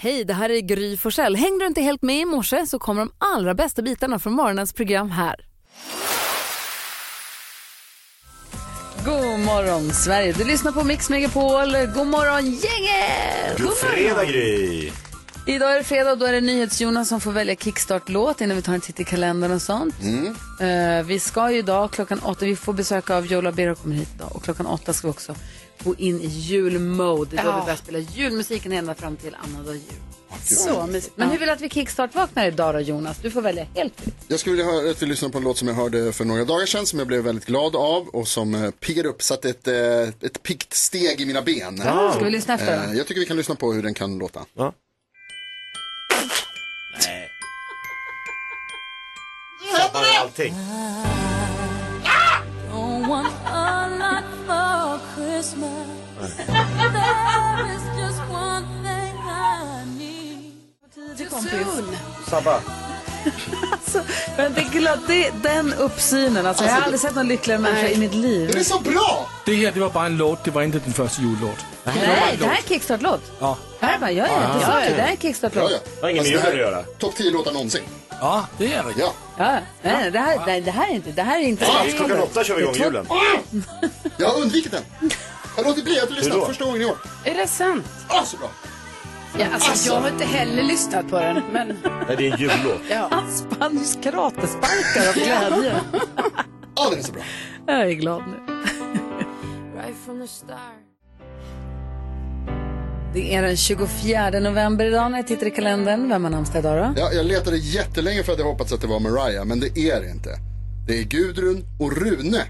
Hej, det här är Gry Forssell. Hängde du inte helt med i morse så kommer de allra bästa bitarna från morgonens program här. God morgon, Sverige. Du lyssnar på Mix Megapol. God morgon, gänget! God fredag Gry! Idag är det fredag och då är det NyhetsJonas som får välja kickstart-låt innan vi tar en titt i kalendern och sånt. Eh, vi ska ju idag klockan åtta, vi får besök av Joe Labero kommer hit idag och klockan åtta ska vi också gå in i julmode. Då vi börjar spela julmusiken ända fram till annandag jul. Så mysigt. Men hur vill du att vi kickstart-vaknar idag då Jonas? Du får välja helt fritt. Jag skulle vilja höra att vi lyssnar på en låt som jag hörde för några dagar sedan som jag blev väldigt glad av och som eh, piggar upp, satte ett, eh, ett piggt steg i mina ben. Ska vi lyssna efter Eh, då? jag tycker vi kan lyssna på hur den kan låta. Ja. Nej. Sabbar allting. Sabba. Men det, är glad, det, den uppsynen, alltså, jag har aldrig sett någon lyckligare människa i mitt liv. Den är så bra! Det her, det var bare en låt, det var inte den første jullåt. Nej, det här är kickstart-låt. Ja. Det här är bara, ja, ja, det sa jag. Det här är Ja, kickstart-låt. ja. har ingen med Alltså, det julen att här- göra. Topp 10 låtar någonsin. Ja, det er rigtigt. Ja. Ja, nej, det, här, nej, det här är inte, det här är inte Ja, klockan åtta kör vi igång julen. Jag har undvikit den. Jag har låtit bli, Hur lyssnat då? första gången i år. Är det sant? Ah, så bra. Ja, alltså, jag har inte heller lyssnat på den. Men, Nej, det är en jullåt. ja. Han karatesparkar av glädje. Ah, den är så bra. Jag är glad nu. Det är den 24 november idag när jag tittar i kalendern. Vem har namnsdag idag då? Ja, jag letade jättelänge för att jag hoppats att det var Mariah, men det är det inte. Det är Gudrun och Rune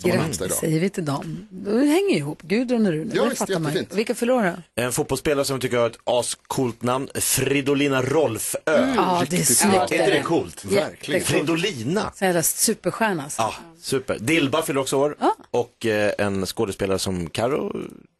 som har namnsdag Grattis idag. säger vi till dem. De hänger ihop, Gudrun och Rune. Ja, det visst, fattar man ju. Vilka förlorar? En fotbollsspelare som tycker har ett ascoolt namn. Fridolina Rolfö. Ja, det är snyggt. Är inte det coolt? Verkligen. Fridolina. Så jävla superstjärna. alltså. Ja, super. Dilba fyller också år. Och eh, en skådespelare som Karo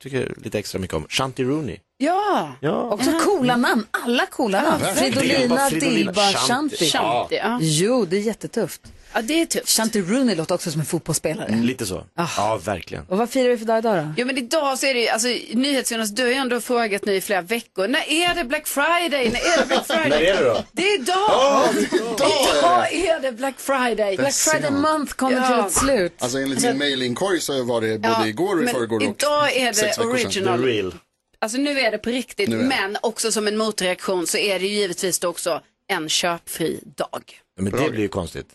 tycker lite extra mycket om. Shanti Rooney. ja. Ja. Också coola namn. Alla coola namn. Fridolina, Dilba, Shanti. Shanti, ja. Jo, det är jättetufft. Ja, det är tufft. Shanti Rooney låter också som en fotbollsspelare. Lite så. Ja, verkligen. Och vad firar vi för dag idag då? Jo men idag så är det ju, alltså NyhetsJonas, du har ju ändå frågat nu i flera veckor. När är det Black Friday? När är det Black Friday? När är det då? Det är idag! Idag! Idag är det Black Friday. Black Friday month kommer Ja. till ett slut. Alltså enligt min mailinkorg så var det både Ja, igår och i förrgår och idag är det sedan. The original. real. Alltså nu är det på riktigt, är det. men också som en motreaktion så är det ju givetvis också en köpfri dag. Men det blir ju konstigt.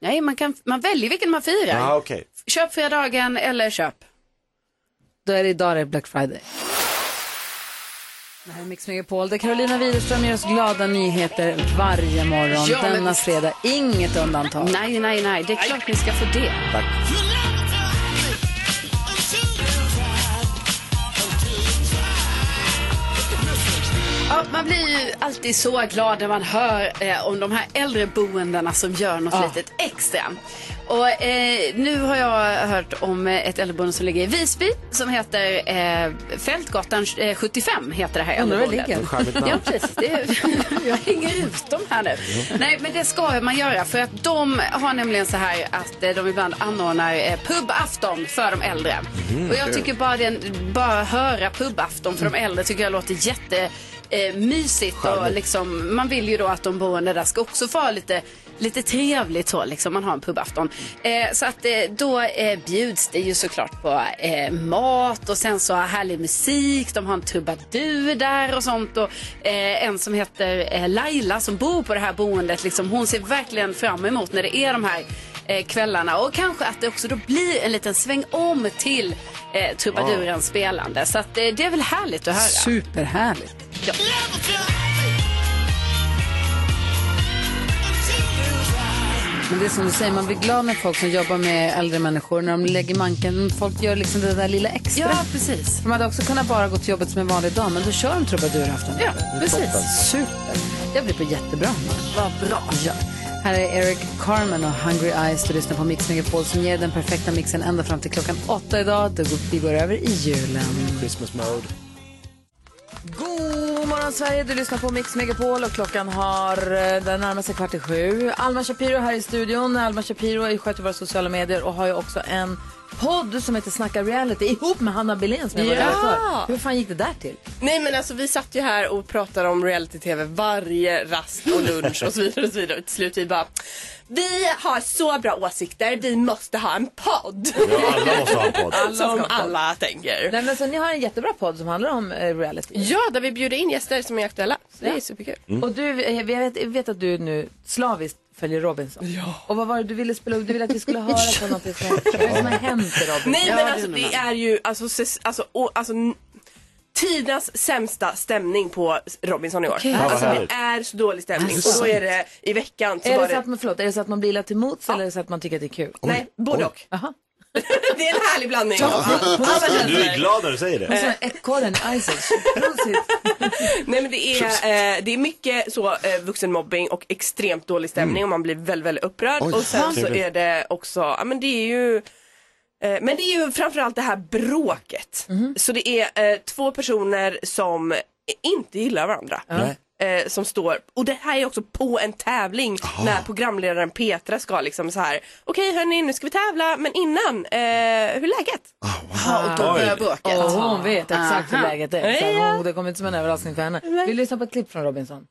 Nej, man, kan, man väljer vilken man firar. Ja, okej. Köpfria dagen eller köp. Då är det idag det är Black Friday. Det här är Mix Megapol där Carolina Widerström ger oss glada nyheter varje morgon. Ja, men Denna fredag, inget undantag. Nej, nej, nej, det är klart ni ska få det. Tack. Ja, man blir ju alltid så glad när man hör eh, om de här äldreboendena som gör något litet extra. Och eh, nu har jag hört om eh, ett äldreboende som ligger i Visby som heter eh, Fältgatan eh, 75 heter det här Undrar äldreboendet. namn. Ja, precis. Det är, jag hänger ut dem här nu. Nej, men det ska man göra för att de har nämligen så här att eh, de ibland anordnar eh, pubafton för de äldre. Och jag tycker bara, den, bara höra pubafton för de äldre tycker jag låter jätte eh, mysigt och liksom, man vill ju då att de boende där ska också få ha lite Lite trevligt så, liksom, man har en pubafton. Eh, så att eh, då eh, bjuds det ju såklart på eh, mat och sen så härlig musik. De har en trubadur där och sånt. Och, eh, en som heter eh, Laila som bor på det här boendet, liksom, hon ser verkligen fram emot när det är de här kvällarna. Och kanske att det också då blir en liten sväng om till eh, trubadurens spelande. Så att, det är väl härligt att höra. Superhärligt. Ja. Men det är som du säger, man blir glad när folk som jobbar med äldre människor, när de lägger manken, folk gör liksom det där lilla extra. ja, precis. De hade också kunnat bara gå till jobbet som en vanlig dag, men då kör de trubadurafton. Ja, precis. Super. Jag blir på jättebra humör. Vad bra. Ja. Här är Eric Carmen och Hungry Eyes. Du lyssnar på Mix Megapol som ger den perfekta mixen ända fram till klockan åtta idag. Då går- vi går över i julen. Christmas mode. God morgon Sverige, du lyssnar på Mix Megapol och klockan har, eh, den närmar sig kvart i sju. Alma Shapiro här i studion. Alma Shapiro sköter våra sociala medier och har ju också en podd som heter Snacka reality ihop med Hanna Billén som jag var Ja. Hur fan gick det där till? Nej men alltså vi satt ju här och pratade om reality-tv varje rast och lunch och så vidare och så vidare. Och till slut vi bara, vi har så bra åsikter, vi måste ha en podd. alla måste ha en podd. Alla som alla tänker. Nej, men så ni har en jättebra podd som handlar om eh, reality. Ja, där vi bjuder in gäster som är aktuella. Så det är superkul. Och du, eh, jag vet, jag vet att du nu slaviskt följer Robinson. Ja. Och vad var det du ville spela upp? Du ville att vi skulle höra på något som, vad är det som har hänt i Robinson. Nej men alltså det är ju alltså, ses- alltså, och, alltså Tidernas sämsta stämning på Robinson i år. Vad Alltså det är så dålig stämning. Alltså. Och då är det i veckan så Är det, så att man, förlåt, är det så att man blir illa till mots eller är det så att man tycker att det är kul? Nej, både och. Aha. Det är en härlig blandning. Ja. alla känslor. Du är glad när du säger det. Och så ekorren Isaac. Nej men det är, eh, det är mycket så eh, vuxenmobbing och extremt dålig stämning och man blir väldigt, väldigt upprörd. Oj. och sen så är det också, ja men det är ju eh, men det är ju framförallt det här bråket. Så det är eh, två personer som inte gillar varandra. Nej. Eh, som står, och det här är också på en tävling när programledaren Petra ska liksom så här okej hörni nu ska vi tävla men innan, eh, hur är läget? Ja, och då börjar bråket. Åh, hon vet exakt hur läget är. Så hon, det kommer inte som en överraskning för henne. Vi lyssnar på ett klipp från Robinson.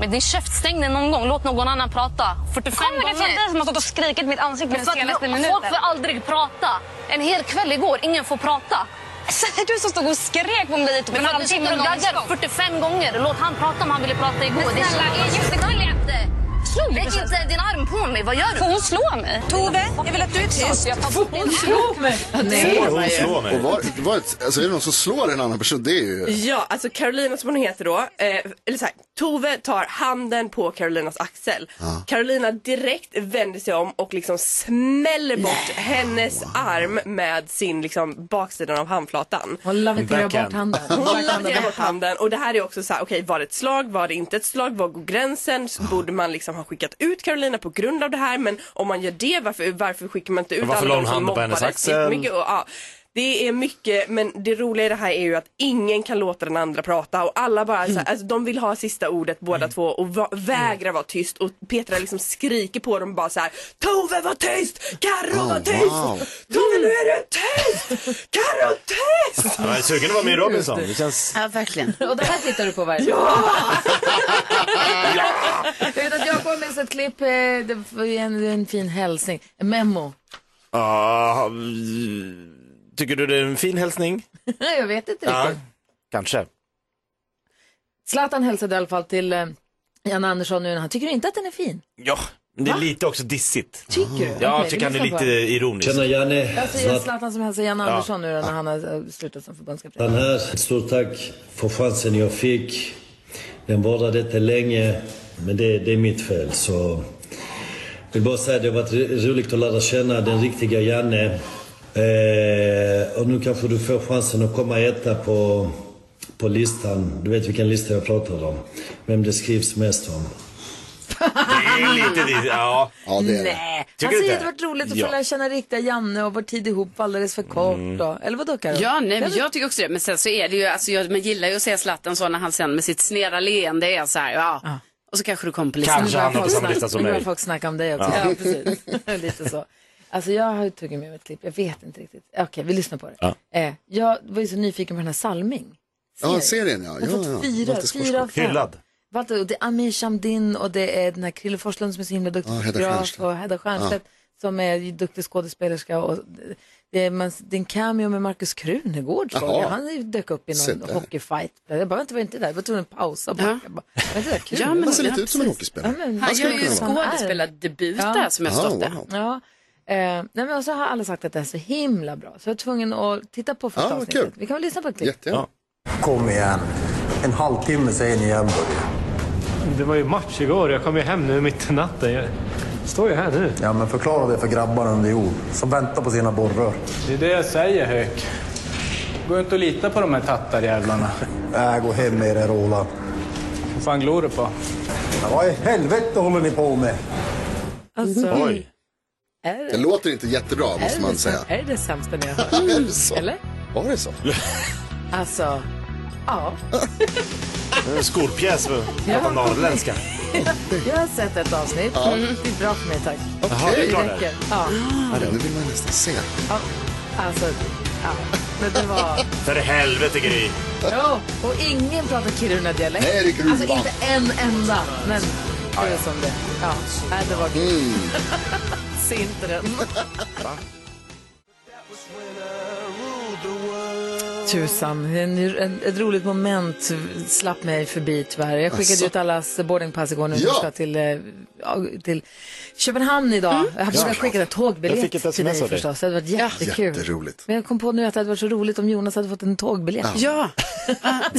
Men din käft, stäng den någon gång. Låt någon annan prata. 45 Kommer det gånger. från dig som har stått och skrikit mitt ansikte den senaste folk minuten? får aldrig prata. En hel kväll igår, ingen får prata. Säger du som stod och skrek på mig en Men han halvtimme sitter och gaggar nonstop? 45 gånger. Låt han prata om han ville prata igår. Men Det är snälla, Slå Lägg inte din arm på mig. Vad gör du? Får hon slå mig? Tove, jag vill att du är tyst. Bort din Slå mig! Får hon slå mig? Och var, det var ett, alltså är det någon som slår en annan person, det är ju... Ja, alltså Carolina som hon heter då, eh, eller så här, Tove tar handen på Carolinas axel. Carolina direkt vänder sig om och liksom smäller bort hennes arm med sin liksom baksidan av handflatan. Hon laviterar bort handen. Hon laviterar bort handen. och det här är också så här, okej var det ett slag, var det inte ett slag, var går gränsen? Borde man liksom ha skickat ut Carolina på grund av det här men om man gör det varför, varför skickar man inte ut Varför alla la de hon som handen på hennes mobbades axel? jättemycket? Och, ja, det är mycket, men det roliga i det här är ju att ingen kan låta den andra prata och alla bara så här, alltså, de vill ha sista ordet båda två och va- vägrar vara tyst och Petra liksom skriker på dem bara så här Tove var tyst! Carro var Oh, tyst! wow. Tove nu är du tyst! Carro tyst! Jag är sugen att vara med i Robinson. Det känns... Ja, verkligen. Och det här tittar du på varje ja! Jag vet att jag kommer med ett klipp, eh, det en, en fin hälsning, en memo. Ah, tycker du det är en fin hälsning? jag vet inte Ja, riktigt. kanske. Zlatan hälsade i alla fall till eh, Jan Andersson nu. Han tycker inte att den är fin. Ja, men det är lite också dissigt. Tycker du? Ja, jag tycker han är lite ironisk. Tjena Janne, Jag säger Zlatan som hälsar Jan Andersson nu då, när han har eh, slutat som förbundskapten. Zlatan här. Stort tack för chansen jag fick. Den varade inte länge, men det, det är mitt fel. Så jag vill bara säga att det har varit ro- roligt att lära känna den riktiga Janne. Eh, och nu kanske du får chansen att komma etta på, på listan. Du vet vilken lista jag pratar om. Vem det skrivs mest om. Det är lite dissigt. Ja. Ja, det är det. Nej, Tycker han du säger att det varit roligt att Ja. få lära känna riktiga Janne och vår tid ihop alldeles för kort. Mm. Då. Eller vadå Karo? Ja, nej, men jag tycker också det. Men sen så är det ju, alltså, jag, man gillar ju att se Zlatan så när han sen med sitt sneda leende är så här, ja. Och så kanske du kommer på listan. Kanske han på samma lista som Nu börjar mig. folk snacka om dig också. Ja, precis. Lite så. Alltså jag har ju tagit med mig ett klipp, jag vet inte riktigt. Okej, vi lyssnar på det. Ja. Eh, jag var ju så nyfiken på den här Salming. Ja, serien ja. Jag har ja, fått fyra, Walter fyra av fem. Hyllad. Walter, och det är Amir Shamdin och det är den här Krille Forslund som är så himla duktig Ja, Hedda fotograf Stiernstedt. och Hedda Stiernstedt som är ju duktig skådespelerska. Och det, är, man, det är en cameo med Markus Krunegård såg Jaha. jag. Han dök upp i Se någon där. hockeyfight. Jag bara, vänta, var inte där. Jag var tvungen att pausa. Ja. backa. Bara, var inte det kul? Ja, men- Han ser lite ut som en Ja, hockeyspelare. men- Han skulle gör ju kunna vara. skådespelardebut Ja. där som jag förstått det. wow. Ja. Eh, nej men och så har alla sagt att det är så himla bra. Så jag var tvungen att titta på första Ja, vad avsnittet. kul. Vi kan väl lyssna på ett klipp. Jättegärna. Kom igen. En halvtimme säger ni igen börjar. Det var ju match igår. Jag kom ju hem nu mitt i natten. Jag står ju här nu. Ja, men förklara det för grabbarna under jord som väntar på sina borrar. Det är det jag säger, Höök. Går inte att lita på de här tattarjävlarna. Äh, gå hem med er Roland. Vad fan glor du på? Ja, vad i helvete håller ni på med? Alltså, Oj. Är Det låter inte jättebra är, måste det man säga. är det det sämsta ni har hört? Är det så? Eller? Var det så? Alltså, ja. En skolpjäs på på norrländska. Jag har sett ett avsnitt. Ja. Mm. Det är bra för mig, tack. Jaha, det är bra det där. räcker. Ja. Ja, det vill man nästan se. ja. Alltså, ja. Men det var... För helvete Gry. Jo, och ingen pratar Kiruna-dialekt. Nej, det är gruvan. Alltså inte en enda. Men det är som det Ja, nej, det var kul. Mm. Se inte den. Tusan, en, en, ett roligt moment slapp mig förbi tyvärr. Jag skickade Asså? ut allas boardingpass igår nu. Ja. Ska till, eh, ja, till Köpenhamn idag. Jag har Ja. skickat en Jag tågbiljett fick ett till dig förstås. Det hade varit jättekul. Jätteroligt. Men jag kom på nu att det hade varit så roligt om Jonas hade fått en tågbiljett. Ja,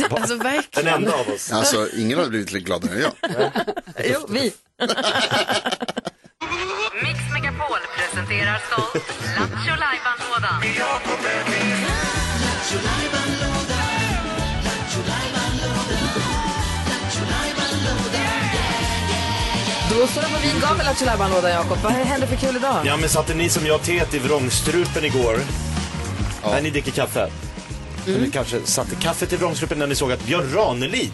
alltså Den verkligen. enda av oss. Alltså, ingen hade blivit gladare än jag. Jo, vi. Megapol presenterar stolt Lattjo Lajban-lådan. Då står det på vingavel Jakob. Vad händer för kul idag? Ja, men satte ni som jag teet i vrångstrupen igår? När ni dricker kaffe? Mm. Ni kanske satte kaffet i vrångstrupen när ni såg att Björn Ranelid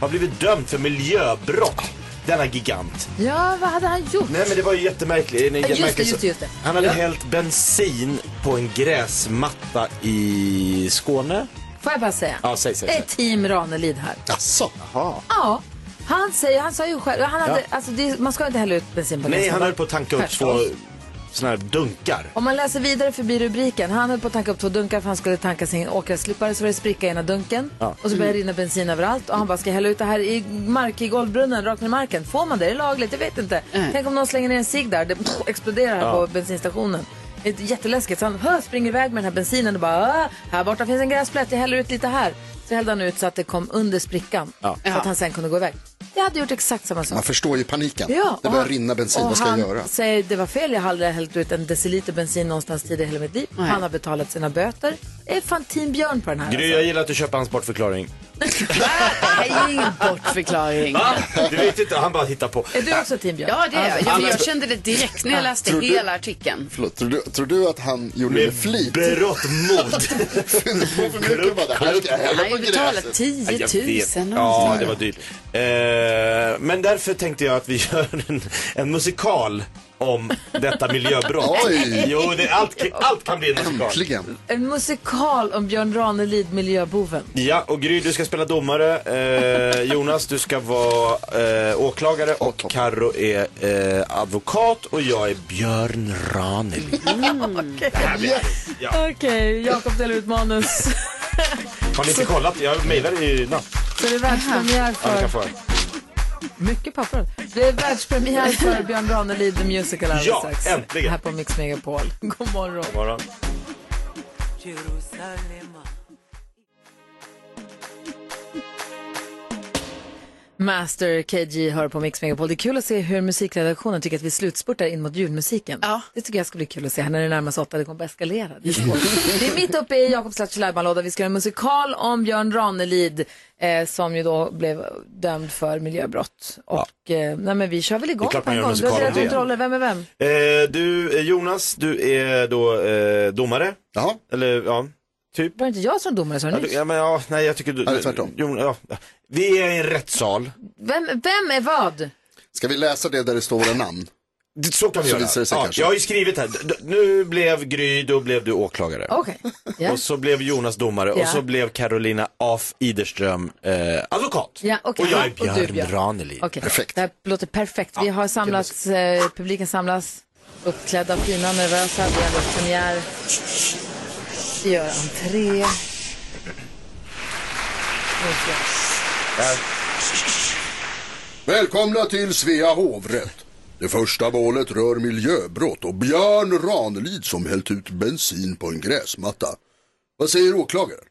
har blivit dömd för miljöbrott. Denna gigant. Ja, vad hade han gjort? Nej men det var ju jättemärkligt. Just det, just det, just det. Han hade Ja. hällt bensin på en gräsmatta i Skåne. Får jag bara säga? Ja, säg, säg, Det är säg. team Ranelid här. Jaså? Jaha. Ja, han säger, han sa ju själv, han hade, Ja. alltså det, man ska inte hälla ut bensin på Nej, gräsmattan. han höll på att tanka upp två Förstås. Såna här dunkar. Om man läser vidare förbi rubriken, han höll på att tanka upp två dunkar för han skulle tanka sin åkarslipare så var det spricka i ena dunken Ja. och så började det rinna bensin överallt och han bara ska jag hälla ut det här i mark i golvbrunnen rakt ner i marken. Får man det? Är det lagligt? Jag vet inte. Tänk om någon slänger ner en cigg där, det pff, exploderar här Ja. på bensinstationen. Det är jätteläskigt. Så han hö, springer iväg med den här bensinen och bara "Ah, här borta finns en gräsplätt, jag häller ut lite här. Så hällde han ut så att det kom under sprickan Ja. så att han sen kunde gå iväg. Jag hade gjort exakt samma sak. Man förstår ju paniken. Ja, det börjar han- rinna bensin, vad ska jag han göra? säger det var fel, jag hade hällt ut en deciliter bensin någonstans tidigare i hela mitt liv. Han har betalat sina böter. Det är fan team Björn på den här. Gry, alltså. jag gillar att du köper hans bortförklaring. Det här är ingen bortförklaring. Va? Du vet inte, han bara hittar på. Är du också team Björn? Ja, det är jag. Alltså, jag. Jag kände det direkt när jag läste Tror du- hela artikeln. Förlåt, tror du, tror du att han gjorde det med flit? Berått mod. För mycket bara, det här ska jag hälla Han på har ju betalat gräset. 10 000. Jag vet. och Ja, det var dyrt. Eh, men därför tänkte jag att vi gör en, en musikal om detta miljöbrott. Oj. Jo, det, allt, allt kan bli en musikal. Äntligen. En musikal om Björn Ranelid, miljöboven. Ja, och Gry, du ska spela domare. Eh, Jonas, du ska vara eh, åklagare och Karo är eh, advokat och jag är Björn Ranelid. Okej, Det här blir härligt. Ja. Okej, Jakob delar ut manus. Har ni inte kollat? Jag mejlade i natt. Så det är världspremiär Ja, ni kan för... få. Mycket papper. Det är världspremiär för Björn Ranelid, The Musical alldeles Ja, strax. äntligen. Här på Mix Megapol. God morgon. God morgon. Master KG hör på Mix Megapol. Det är kul att se hur musikredaktionen tycker att vi slutspurtar in mot julmusiken. Ja. Det tycker jag ska bli kul att se här när det närmar sig åtta. Det kommer att eskalera. Det är, det är mitt uppe i Jakobs Lattjo Vi ska göra en musikal om Björn Ranelid eh, som ju då blev dömd för miljöbrott. Och eh, nej, men vi kör väl igång på en gång. Du har musikal om delat det. ut roller. Vem är vem? Eh, du, eh, Jonas, du är då eh, domare. Jaha. Eller ja, typ. Var det inte jag som domare sa Ja, nyss? ja, men, ja, nej, jag tycker du... Eller tvärtom. Jo, ja. Vi är i en rättssal. Vem, vem är vad? Ska vi läsa det där det står våra namn? Det- Så kan vi göra. visar det sig ja, kanske. jag har ju skrivit här, nu blev Gry, då blev du åklagare. Okej. Ja. Och så blev Jonas domare Ja. och så blev Carolina af Iderström eh, advokat. Ja, okej. Och jag är du, Björn Björn. Ranelid. Okej. Perfekt. Det här låter perfekt. Vi har samlats, eh, publiken samlas, uppklädda, fina, nervösa. Vi har premiär. Gör entré. Välkomna till Svea hovrätt. Det första målet rör miljöbrott och Björn Ranelid som hällt ut bensin på en gräsmatta. Vad säger åklagaren?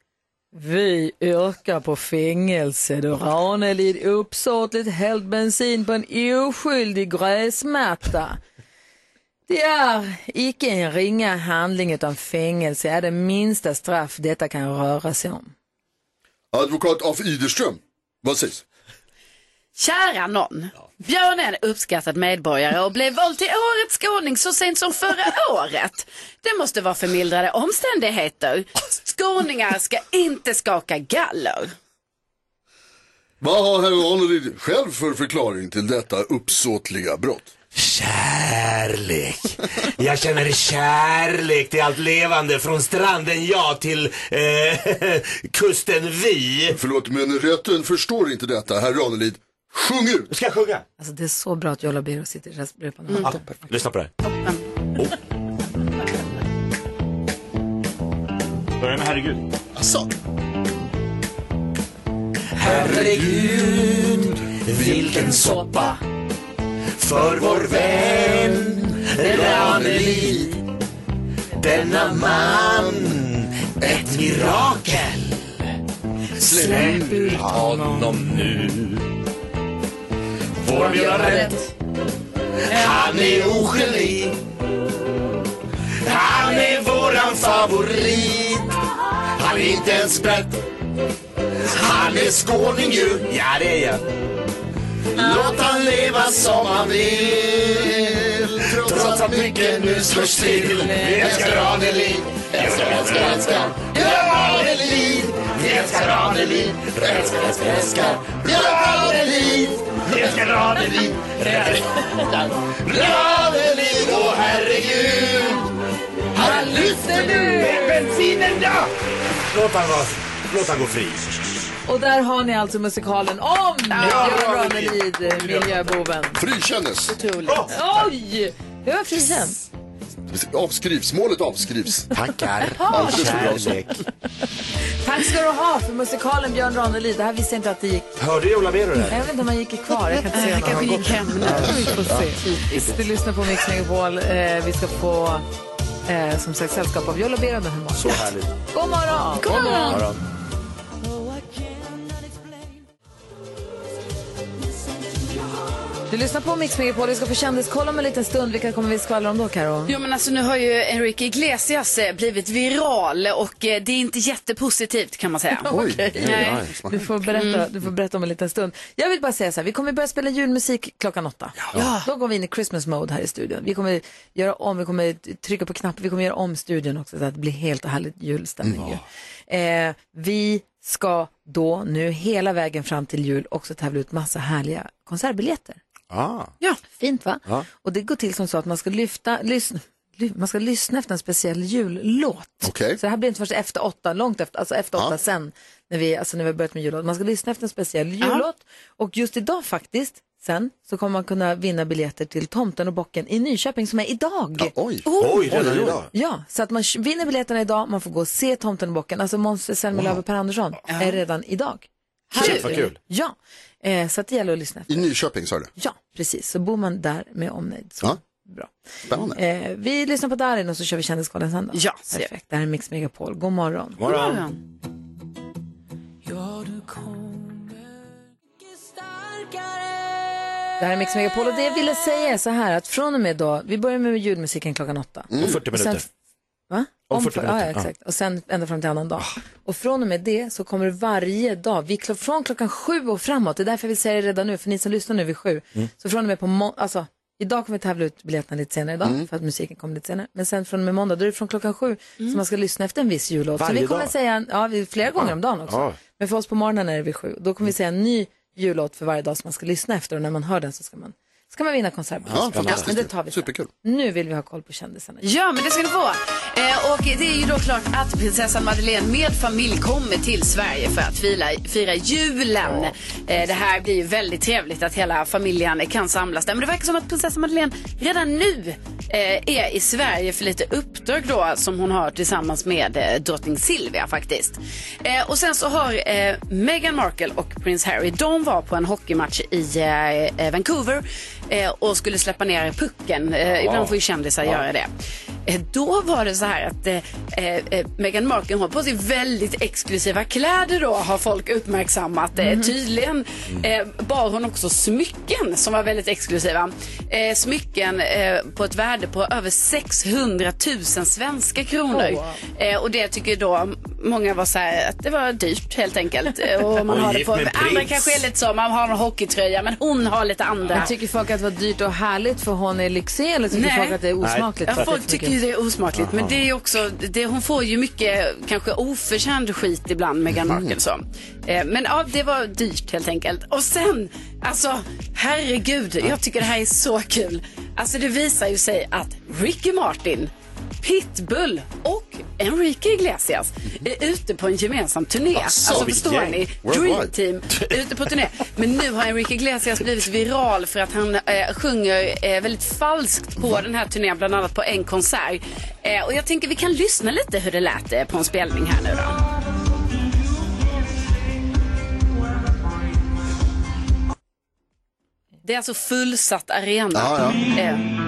Vi yrkar på fängelse då Ranelid uppsåtligt hällt bensin på en oskyldig gräsmatta. Det är icke en ringa handling utan fängelse är det minsta straff detta kan röra sig om. Advokat af Iderström, vad sägs? Kära någon. Björn är en uppskattad medborgare och blev vald till årets skåning så sent som förra året. Det måste vara förmildrande omständigheter. Skåningar ska inte skaka galler. Vad har herr Ranelid själv för förklaring till detta uppsåtliga brott? Kärlek. Jag känner kärlek till allt levande från stranden ja till eh, kusten vi. Förlåt, men rätten förstår inte detta, herr Ranelid. Sjung ut! Ska jag sjunga? Alltså det är så bra att Jolla Biro sitter på den Ja, här. lyssna på det här. Oh. Börja med herregud. Asså? Herregud, vilken soppa för vår vän Ranelid. Denna man, ett mirakel. Släpp ut honom nu. Vår Björn har rätt. Han är oskyldig. Han är våran favorit. Han är inte ens brett. Han är skåning ju. Ja, det är jag. Låt han leva som han vill. Trots att mycket nu slår still. Vi älskar Ranelid. Älskar, älskar, älskar. Ranelid. Vi älskar Ranelid. Älskar, älskar, älskar. Ranelid. Vi älskar Ranelid. Ranelid. Åh herregud. Han lyfter nu med bensinen ja! Låt han vara. Låt han gå fri. Och där har ni alltså musikalen om Ja, Ranelid. Ranelid, miljöboven. Frikännes. Oj! Jag var frikänd. Avskrivs, målet avskrivs. Tackar. Så. Tack ska du ha för musikalen Björn Ranelid. Det här visste jag inte att det gick. Hörde Jola Bero det? Jag vet inte om han gick kvar. Jag kan inte se Han honom. kanske gick hem nu. Vi får se. Du lyssnar på Mix Megapol. Eh, vi ska få eh, som sagt sällskap av Jolla Bero den här morgonen. Så härligt. God morgon! God morgon. Du lyssnar på Mix Megapol. Vi ska få kändiskoll om en liten stund. Vilka kommer vi skvallra om då, Karo? Jo men alltså nu har ju Enrique Iglesias eh, blivit viral och eh, det är inte jättepositivt kan man säga. Okej. Nej. Du får, berätta, du får berätta om en liten stund. Jag vill bara säga så här, vi kommer börja spela julmusik klockan åtta. Ja. Då går vi in i Christmas mode här i studion. Vi kommer göra om, vi kommer trycka på knappen, vi kommer göra om studion också så att det blir helt och härligt julstämning. ju. Eh, vi ska då nu hela vägen fram till jul också tävla ut massa härliga konsertbiljetter. Ah. Ja, fint va? Ja. Och det går till som så att man ska lyfta, lyssna, ly, man ska lyssna efter en speciell jullåt. Okej. Så det här blir inte först efter åtta, långt efter, alltså efter åtta sen, när vi, alltså när vi har börjat med jullåt. Man ska lyssna efter en speciell jullåt. Och just idag faktiskt, sen, så kommer man kunna vinna biljetter till Tomten och bocken i Nyköping som är idag. Oj. Oj, redan idag. Ja, så att man vinner biljetterna idag, man får gå och se Tomten och bocken, alltså Måns Zelmerlöw och Per Andersson, är redan idag. Shit, vad kul. Ja, eh, så att det gäller att lyssna efter. I Nyköping sa du? Ja, precis. Så bor man där med omnejd. Så. Ja. Bra. Spännande. Eh, vi lyssnar på Darin och så kör vi Kändiskollen sen då. Ja, så. Perfekt. Det här är Mix Megapol. God morgon. Morgon. Det här är Mix Megapol och det jag ville säga är så här att från och med då, vi börjar med julmusiken klockan åtta. Om 40 Och sen- minuter. Va? Om 40 för- minuter, Ja, exakt. Och sen ända fram till annan dag. Och från och med det så kommer det varje dag, vi från klockan sju och framåt, det är därför jag vill säga det redan nu, för ni som lyssnar nu vid sju. Så från och med på må- alltså Idag kommer vi tävla ut biljetterna lite senare idag för att musiken kommer lite senare. Men sen från och med måndag, då är det från klockan sju som man ska lyssna efter en viss jullåt. Så Varje vi kommer dag? säga, ja, flera gånger om dagen också. Ja. Men för oss på morgonen är det vid sju. Då kommer vi säga en ny jullåt för varje dag som man ska lyssna efter och när man hör den så ska man, ska man vinna konsertbiljett. Ja, fantastiskt. men det tar vi sen. Superkul. Nu vill vi ha koll på kändisarna. Ja, men det ska ni få. Eh, och det är ju då klart att prinsessan Madeleine med familj kommer till Sverige för att fira, fira julen. Eh, det här blir ju väldigt trevligt att hela familjen kan samlas där. Men det verkar som att prinsessan Madeleine redan nu eh, är i Sverige för lite uppdrag då som hon har tillsammans med eh, drottning Silvia faktiskt. Eh, och sen så har eh, Meghan Markle och prins Harry, de var på en hockeymatch i Vancouver och skulle släppa ner pucken. Ibland får ju kändisar göra det. Eh, Då var det så här att eh, eh, Meghan Markle har på sig väldigt exklusiva kläder då har folk uppmärksammat. Eh, tydligen eh, bar hon också smycken som var väldigt exklusiva. Eh, smycken eh, på ett värde på över 600 000 svenska kronor. Oh, wow. eh, och det tycker då många var så här att det var dyrt helt enkelt. Eh, och man har det på, andra prins. kanske är lite så, man har en hockeytröja men hon har lite andra. Men tycker folk att det var dyrt och härligt för hon är lyxig eller tycker Nej. folk att det är osmakligt? Ja, folk tycker det är osmakligt. Men det är också, det, hon får ju mycket kanske oförtjänt skit ibland, Meghan Markle. Så. Eh, men ja, det var dyrt helt enkelt. Och sen, alltså herregud, jag tycker det här är så kul. Alltså det visar ju sig att Ricky Martin Pitbull och Enrique Iglesias är ute på en gemensam turné. Alltså vilket förstår gäng. ni? Dream Team ute på turné. Men nu har Enrique Iglesias blivit viral för att han eh, sjunger eh, väldigt falskt på den här turnén, bland annat på en konsert. Eh, och jag tänker vi kan lyssna lite hur det lät eh, på en spelning här nu då. Det är alltså fullsatt arena. Ja, ja.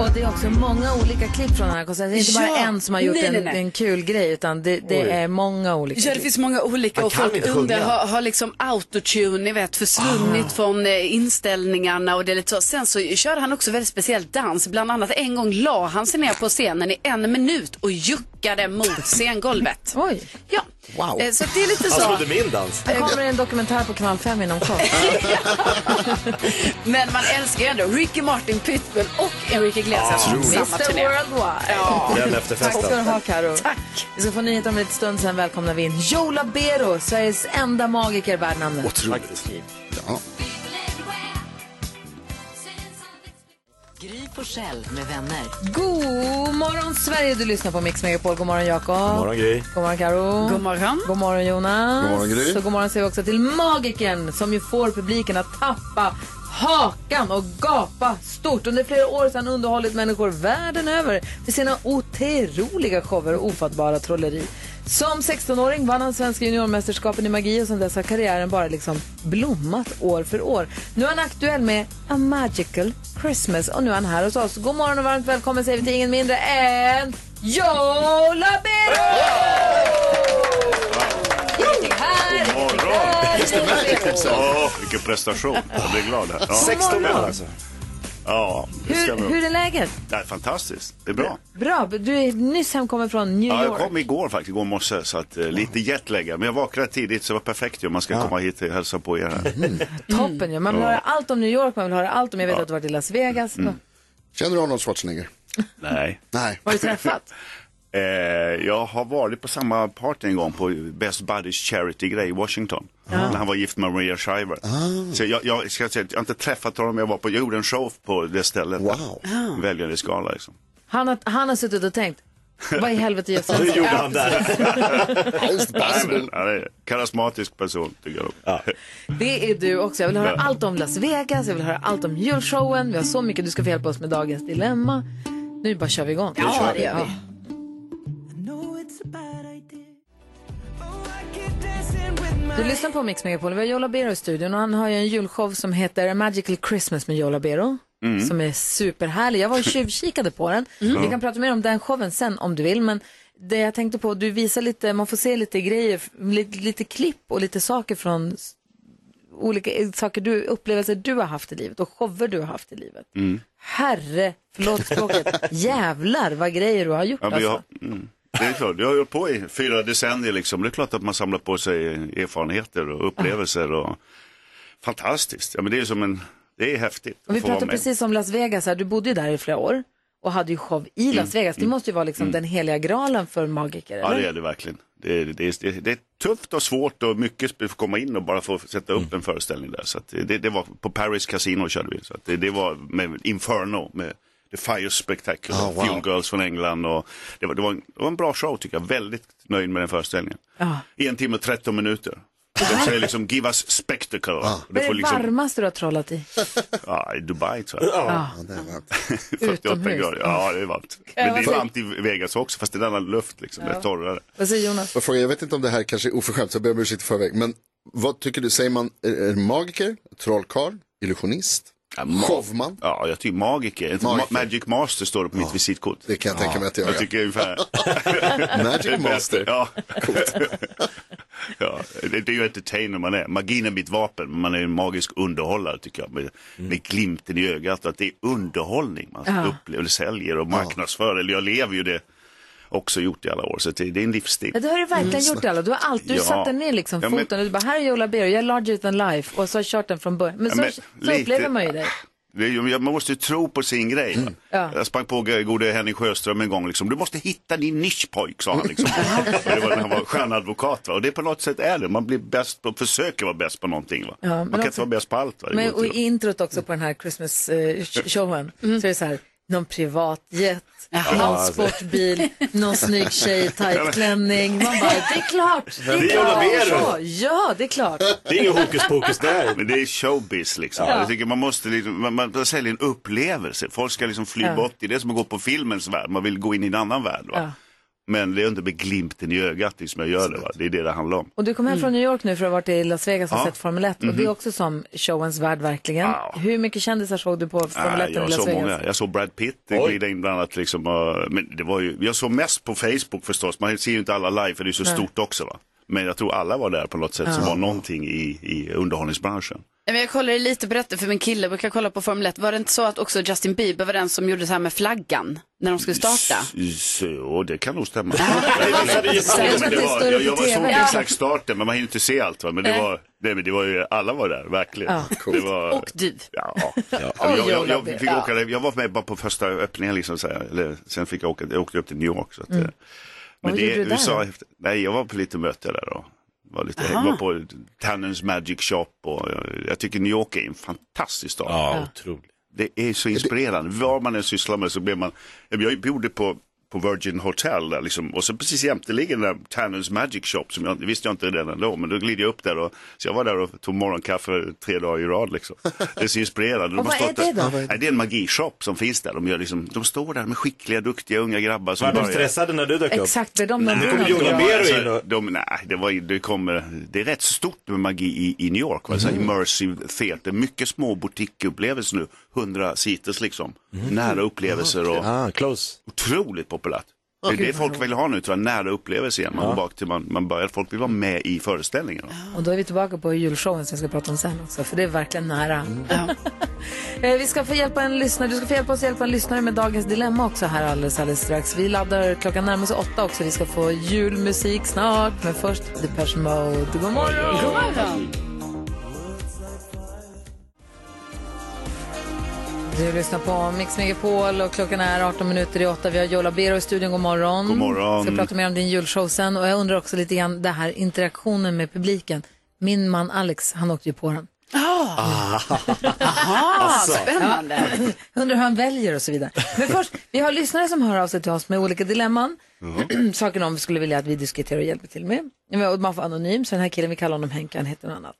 Och det är också många olika klipp från den här konserten. Det är inte bara Ja. en som har gjort Nej, en, nej, nej. en kul grej utan det, det är många olika Ja, det klipp. finns många olika och folk sjunga. har, har liksom autotune, ni vet, försvunnit Ah. från eh, inställningarna och det är lite så. Sen så körde han också väldigt speciell dans. Bland annat en gång la han sig ner på scenen i en minut och juckade mot scengolvet. Oj. Ja, Wow. Eh, så det är lite Han så. trodde min dans. Det kommer en dokumentär på kanal 5 inom kort. Men man älskar ju ändå Ricky Martin, Pitbull och Enrique Iglesias Ja. på samma Mr turné. Worldwide. Ja. Den Tack ska du ha Karo. Tack. Vi ska få nyheter om en liten stund, sen välkomnar vi in Joe Labero, Sveriges enda magiker värd namnet. Otroligt. Ja. Forssell med vänner. God morgon Sverige, du lyssnar på Mix Megapol. God morgon Jakob. God morgon, Gry. God morgon Karo. God morgon. God morgon Jonas. God morgon, Gry. Så god morgon säger vi också till magikern som ju får publiken att tappa hakan och gapa stort. Under flera år har han underhållit människor världen över med sina otroliga shower och ofattbara trolleri. Som 16-åring vann han svenska juniormästerskapen i magi och sedan dess har karriären bara liksom blommat år för år. Nu är han aktuell med A Magical Christmas och nu är han här hos oss. God morgon och varmt välkommen säger vi till ingen mindre än Joe Labero! Åh, vilken prestation. Jag blir glad. Här. Ja. 16 år alltså. Ja, det Hur, stämmer. hur är läget? Det är fantastiskt. Det är bra. Bra, du är nyss hemkommen från New Ja, York. jag kom igår faktiskt, igår morse, så att, eh, lite jetlaggad. Men jag vaknade tidigt så det var perfekt ju om man ska komma hit och hälsa på er här. Toppen ju. Man vill Ja. höra allt om New York, man vill höra allt om, jag vet att du varit i Las Vegas. Känner du Arnold Schwarzenegger? Nej. Nej. Har du träffat? Eh, jag har varit på samma party en gång på Best Buddies Charity-grej i Washington. När han var gift med Maria Shriver. Så jag, jag, ska säga, att jag har inte träffat honom, jag var på, jag gjorde en show på det stället. Wow. Där. Välgande skala liksom. Han har, han har suttit och tänkt, vad i helvete gör Hur gjorde han där? Han är en karismatisk person tycker jag. Det är du också. Jag vill höra allt om Las Vegas, jag vill höra allt om julshowen. Vi har så mycket du ska få hjälpa oss med dagens dilemma. Nu bara kör vi igång. Ja, det gör vi. Du lyssnar på Mix Megapol. Vi har Joe Labero i studion och han har ju en julshow som heter A Magical Christmas med Joe Labero. Som är superhärlig. Jag var och tjuvkikade på den. Vi kan prata mer om den showen sen om du vill. Men det jag tänkte på, du visar lite, man får se lite grejer, lite, lite klipp och lite saker från olika eh, saker du, upplevelser du har haft i livet och shower du har haft i livet. Herre, förlåt språket, jävlar vad grejer du har gjort Ja, alltså. jag, mm. Det är klart, jag har gjort på i fyra decennier liksom. Det är klart att man samlar på sig erfarenheter och upplevelser. Och... Fantastiskt, ja, men det är som en, det är häftigt. Och vi pratade precis om Las Vegas här, du bodde ju där i flera år och hade ju show i Las Vegas. Det måste ju vara liksom den heliga graalen för magiker, Mm. Ja, eller? det är det verkligen. Det är, det, det, det är tufft och svårt och mycket för att komma in och bara få sätta upp en föreställning där. Så det, det var på Paris Casino körde vi. Så det, det var med Inferno med The Fire Spectacular, Ah, wow. Fuel Girls från England. Och det, var, det, var en, det var en bra show tycker jag. Väldigt nöjd med den föreställningen. Ja. En timme och 13 minuter. De säger liksom give us spectacle. Och Vad det är det liksom, varmaste du har trollat i? ja, i Dubai tror jag. Ja. Ja, det är varmt. 48 Utomhus. grader. Ja, det är varmt. Men det är varmt i Vegas också, fast det är en annan luft liksom. Det är torrare. Vad säger Jonas? Jag, frågar, jag vet inte om det här kanske är oförskämt, så jag ber om ursäkt i förväg. Men vad tycker du, säger man, är, är det magiker, trollkarl, illusionist, Ja, ma- showman? Ja, jag tycker magiker. Magiker. Ma- Magic Master står det på mitt visitkort. Det kan jag tänka mig att jag Jag gör. tycker ungefär... Magic Master. Ja. ja, det, det är ju entertainer man är. Magin är mitt vapen, men man är en magisk underhållare tycker jag. Med, med glimten i ögat att det är underhållning man Ja. upplever, säljer och marknadsför. Eller jag lever ju det också gjort i alla år. Så det, är en livsstil. Ja, det har du verkligen gjort alla. Du har alltid, Ja. satte ner liksom Ja, men- foten och du bara, här är Joe Labero, jag är larger than life och så har kört den från början. Men Ja, så, men så lite- upplever man ju dig. Man måste ju tro på sin grej. va? Ja. Jag sprang på gode Henning Sjöström en gång. Liksom. Du måste hitta din nischpojk, sa han. Liksom. Det var när han var stjärnadvokat. Va? Och det på något sätt är det. Man blir bäst på, försöker vara bäst på någonting. Va? Ja, man kan också- inte vara bäst på allt. Men, och i introt också på den här Christmas-showen så är det så här, någon privatjet, någon alltså. sportbil, någon snygg tjej i tajt klänning. Man bara, det är klart, det är Det är Joe klart. Ja, det är klart. Det är ingen hokus pokus där. Men det är showbiz liksom. Ja. Jag tycker man måste liksom, man, man säljer en upplevelse. Folk ska liksom fly Ja. bort. Det är det som att gå på filmens värld. Man vill gå in i en annan värld. Va? Ja. Men det är inte med glimten i ögat liksom jag gör det. Va? Det är det det handlar om. Och du kom hem från New York nu för att ha varit i Las Vegas och Ja. sett Formel 1 och det är Mhm. också som showens värld verkligen. Hur mycket kändisar såg du på Formel 1 Ah, i jag Las såg Vegas? många. Jag såg Brad Pitt glida in bland annat. Liksom, men det var ju, jag såg mest på Facebook förstås. Man ser ju inte alla live för det är så Nej. stort också. Va? Men jag tror alla var där på något sätt som Ja. var någonting i, i underhållningsbranschen. Jag kollade lite på detta för min kille brukar kolla på Formel 1. Var det inte så att också Justin Bieber var den som gjorde så här med flaggan när de skulle starta? Så, det kan nog stämma. jag, såg Ja. exakt starten men man hinner inte se allt. Va? Men det var, nej, men det var ju, alla var där, verkligen. Ja. Det var, Och du. Ja. Och jag, jag, jag, fick Ja. åka, jag var med bara på första öppningen, liksom, så här, eller, sen fick jag åka, jag åkte upp till New York. Så att, Mm. eh, Men Vad det, gjorde du där USA, då? efter, nej, jag var på lite möte där och var, lite, Aha. var på Tannens Magic Shop och jag, jag tycker New York är en fantastisk stad. Ja, otroligt. Det är så inspirerande. Vad man än sysslar med så blir man, jag bodde på, på Virgin Hotel där liksom, och så precis jämte ligger den där Tanners Magic Shop som jag det visste jag inte redan då, men då glider jag upp där och så jag var där och tog morgonkaffe tre dagar i rad liksom. Det är så inspirerande. Och De har vad är det där- då? Nej, det är en magishop som finns där. De, gör liksom, de står där med skickliga, duktiga unga grabbar som Var de börjar- stressade när du dök upp? Exakt, blev de Nej, det brun? Jola Bero in och... de, nej, det, var, det, kommer, det är rätt stort med magi i, i New York. Va? Här immersive theater, mycket små boutiqueupplevelser nu. 100 seaters liksom. Nära upplevelser och Ah, close. otroligt populärt. Det är det folk vill ha nu, tror jag, nära upplevelser igen. Man, går bak till man, man börjar, folk vill vara med i föreställningen. Och då är vi tillbaka på julshowen som vi ska prata om sen också, för det är verkligen nära. Eh, vi ska få hjälpa en lyssnare, du ska få hjälpa oss att hjälpa en lyssnare med dagens dilemma också här alldeles, alldeles strax. Vi laddar klockan närmar sig åtta också, vi ska få julmusik snart, men först Depeche Mode. God morgon! God morgon! Du lyssnar på Mix Megapol och klockan är 18 minuter i åtta. Vi har Jola Bero i studion. God morgon. God morgon. ska prata mer om din julshow sen. Och jag undrar också lite grann det här interaktionen med publiken. Min man Alex, han åkte ju på den. Aha, Alltså. spännande. Jag undrar hur han väljer och så vidare. Men först, vi har lyssnare som hör av sig till oss med olika dilemman. Saker de skulle vilja att vi diskuterar och hjälper till med. Och Man får anonym, så den här killen, vi kallar honom Henke, han heter något annat.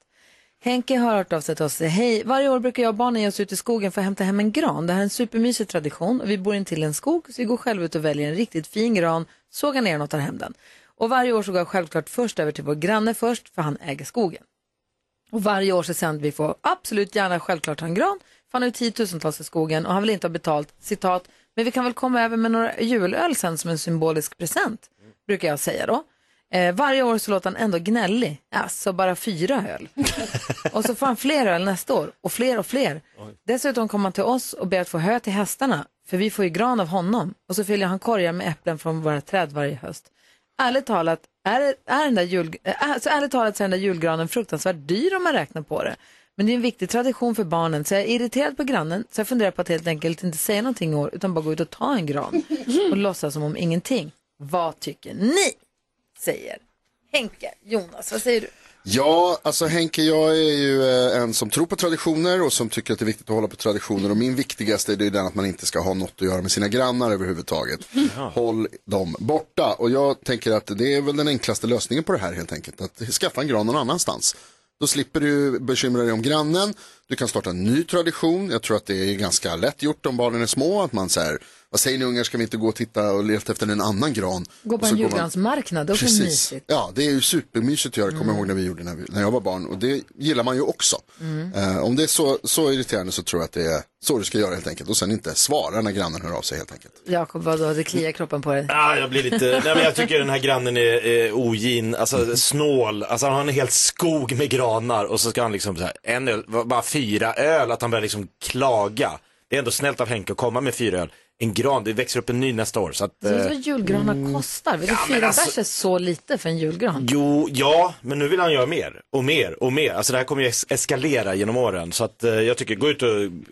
Henke har hört av sig till oss säger, hej, varje år brukar jag och barnen ge oss ut i skogen för att hämta hem en gran. Det här är en supermysig tradition och vi bor intill en skog så vi går själva ut och väljer en riktigt fin gran, sågar ner den och tar hem den. Och varje år så går jag självklart först över till vår granne först för han äger skogen. Och varje år så sänder vi får absolut gärna självklart ha en gran. För han har ju tiotusentals i skogen och han vill inte ha betalt, citat, men vi kan väl komma över med några julöl sen som en symbolisk present, brukar jag säga då. Eh, varje år så låter han ändå gnällig, alltså bara fyra öl. och så får han fler öl nästa år och fler och fler. Dessutom kommer han till oss och ber att få hö till hästarna, för vi får ju gran av honom. Och så fyller han korgar med äpplen från våra träd varje höst. Ärligt talat, är, är den där jul, äh, alltså ärligt talat så är den där julgranen fruktansvärt dyr om man räknar på det. Men det är en viktig tradition för barnen, så jag är irriterad på grannen, så jag funderar på att helt enkelt inte säga någonting i år, utan bara gå ut och ta en gran och låtsas som om ingenting. Vad tycker ni? Säger Henke. Jonas, vad säger du? Ja, alltså Henke, jag är ju eh, en som tror på traditioner och som tycker att det är viktigt att hålla på traditioner. Och min viktigaste är det den att man inte ska ha något att göra med sina grannar överhuvudtaget. Håll dem borta. Och jag tänker att det är väl den enklaste lösningen på det här helt enkelt. Att skaffa en gran någon annanstans. Då slipper du bekymra dig om grannen. Du kan starta en ny tradition. Jag tror att det är ganska lätt gjort om barnen är små. Att man säger, vad säger ni ungar, ska vi inte gå och titta och leta efter en annan gran? Gå på en julgransmarknad, det Precis. mysigt. Ja, det är ju supermysigt att göra, kommer jag ihåg när vi gjorde när, vi, när jag var barn. Och det gillar man ju också. Mm. Eh, om det är så, så irriterande så tror jag att det är så du ska göra helt enkelt. Och sen inte svara när grannen hör av sig helt enkelt. Jakob, vadå, det kliar kroppen på dig? Ja, jag blir lite, nej men jag tycker den här grannen är, är ogin, alltså snål, alltså han har en hel skog med granar och så ska han liksom så här, en öl, bara fyra öl, att han börjar liksom klaga. Det är ändå snällt av Henke att komma med fyra öl. En gran, det växer upp en ny nästa år. Så att, Så du eh, vad julgranar kostar? Vet du, Ja, fyra alltså- bärs är så lite för en julgran. Jo, ja, men nu vill han göra mer och mer och mer. Alltså det här kommer ju es- eskalera genom åren. Så att eh, jag tycker, gå ut och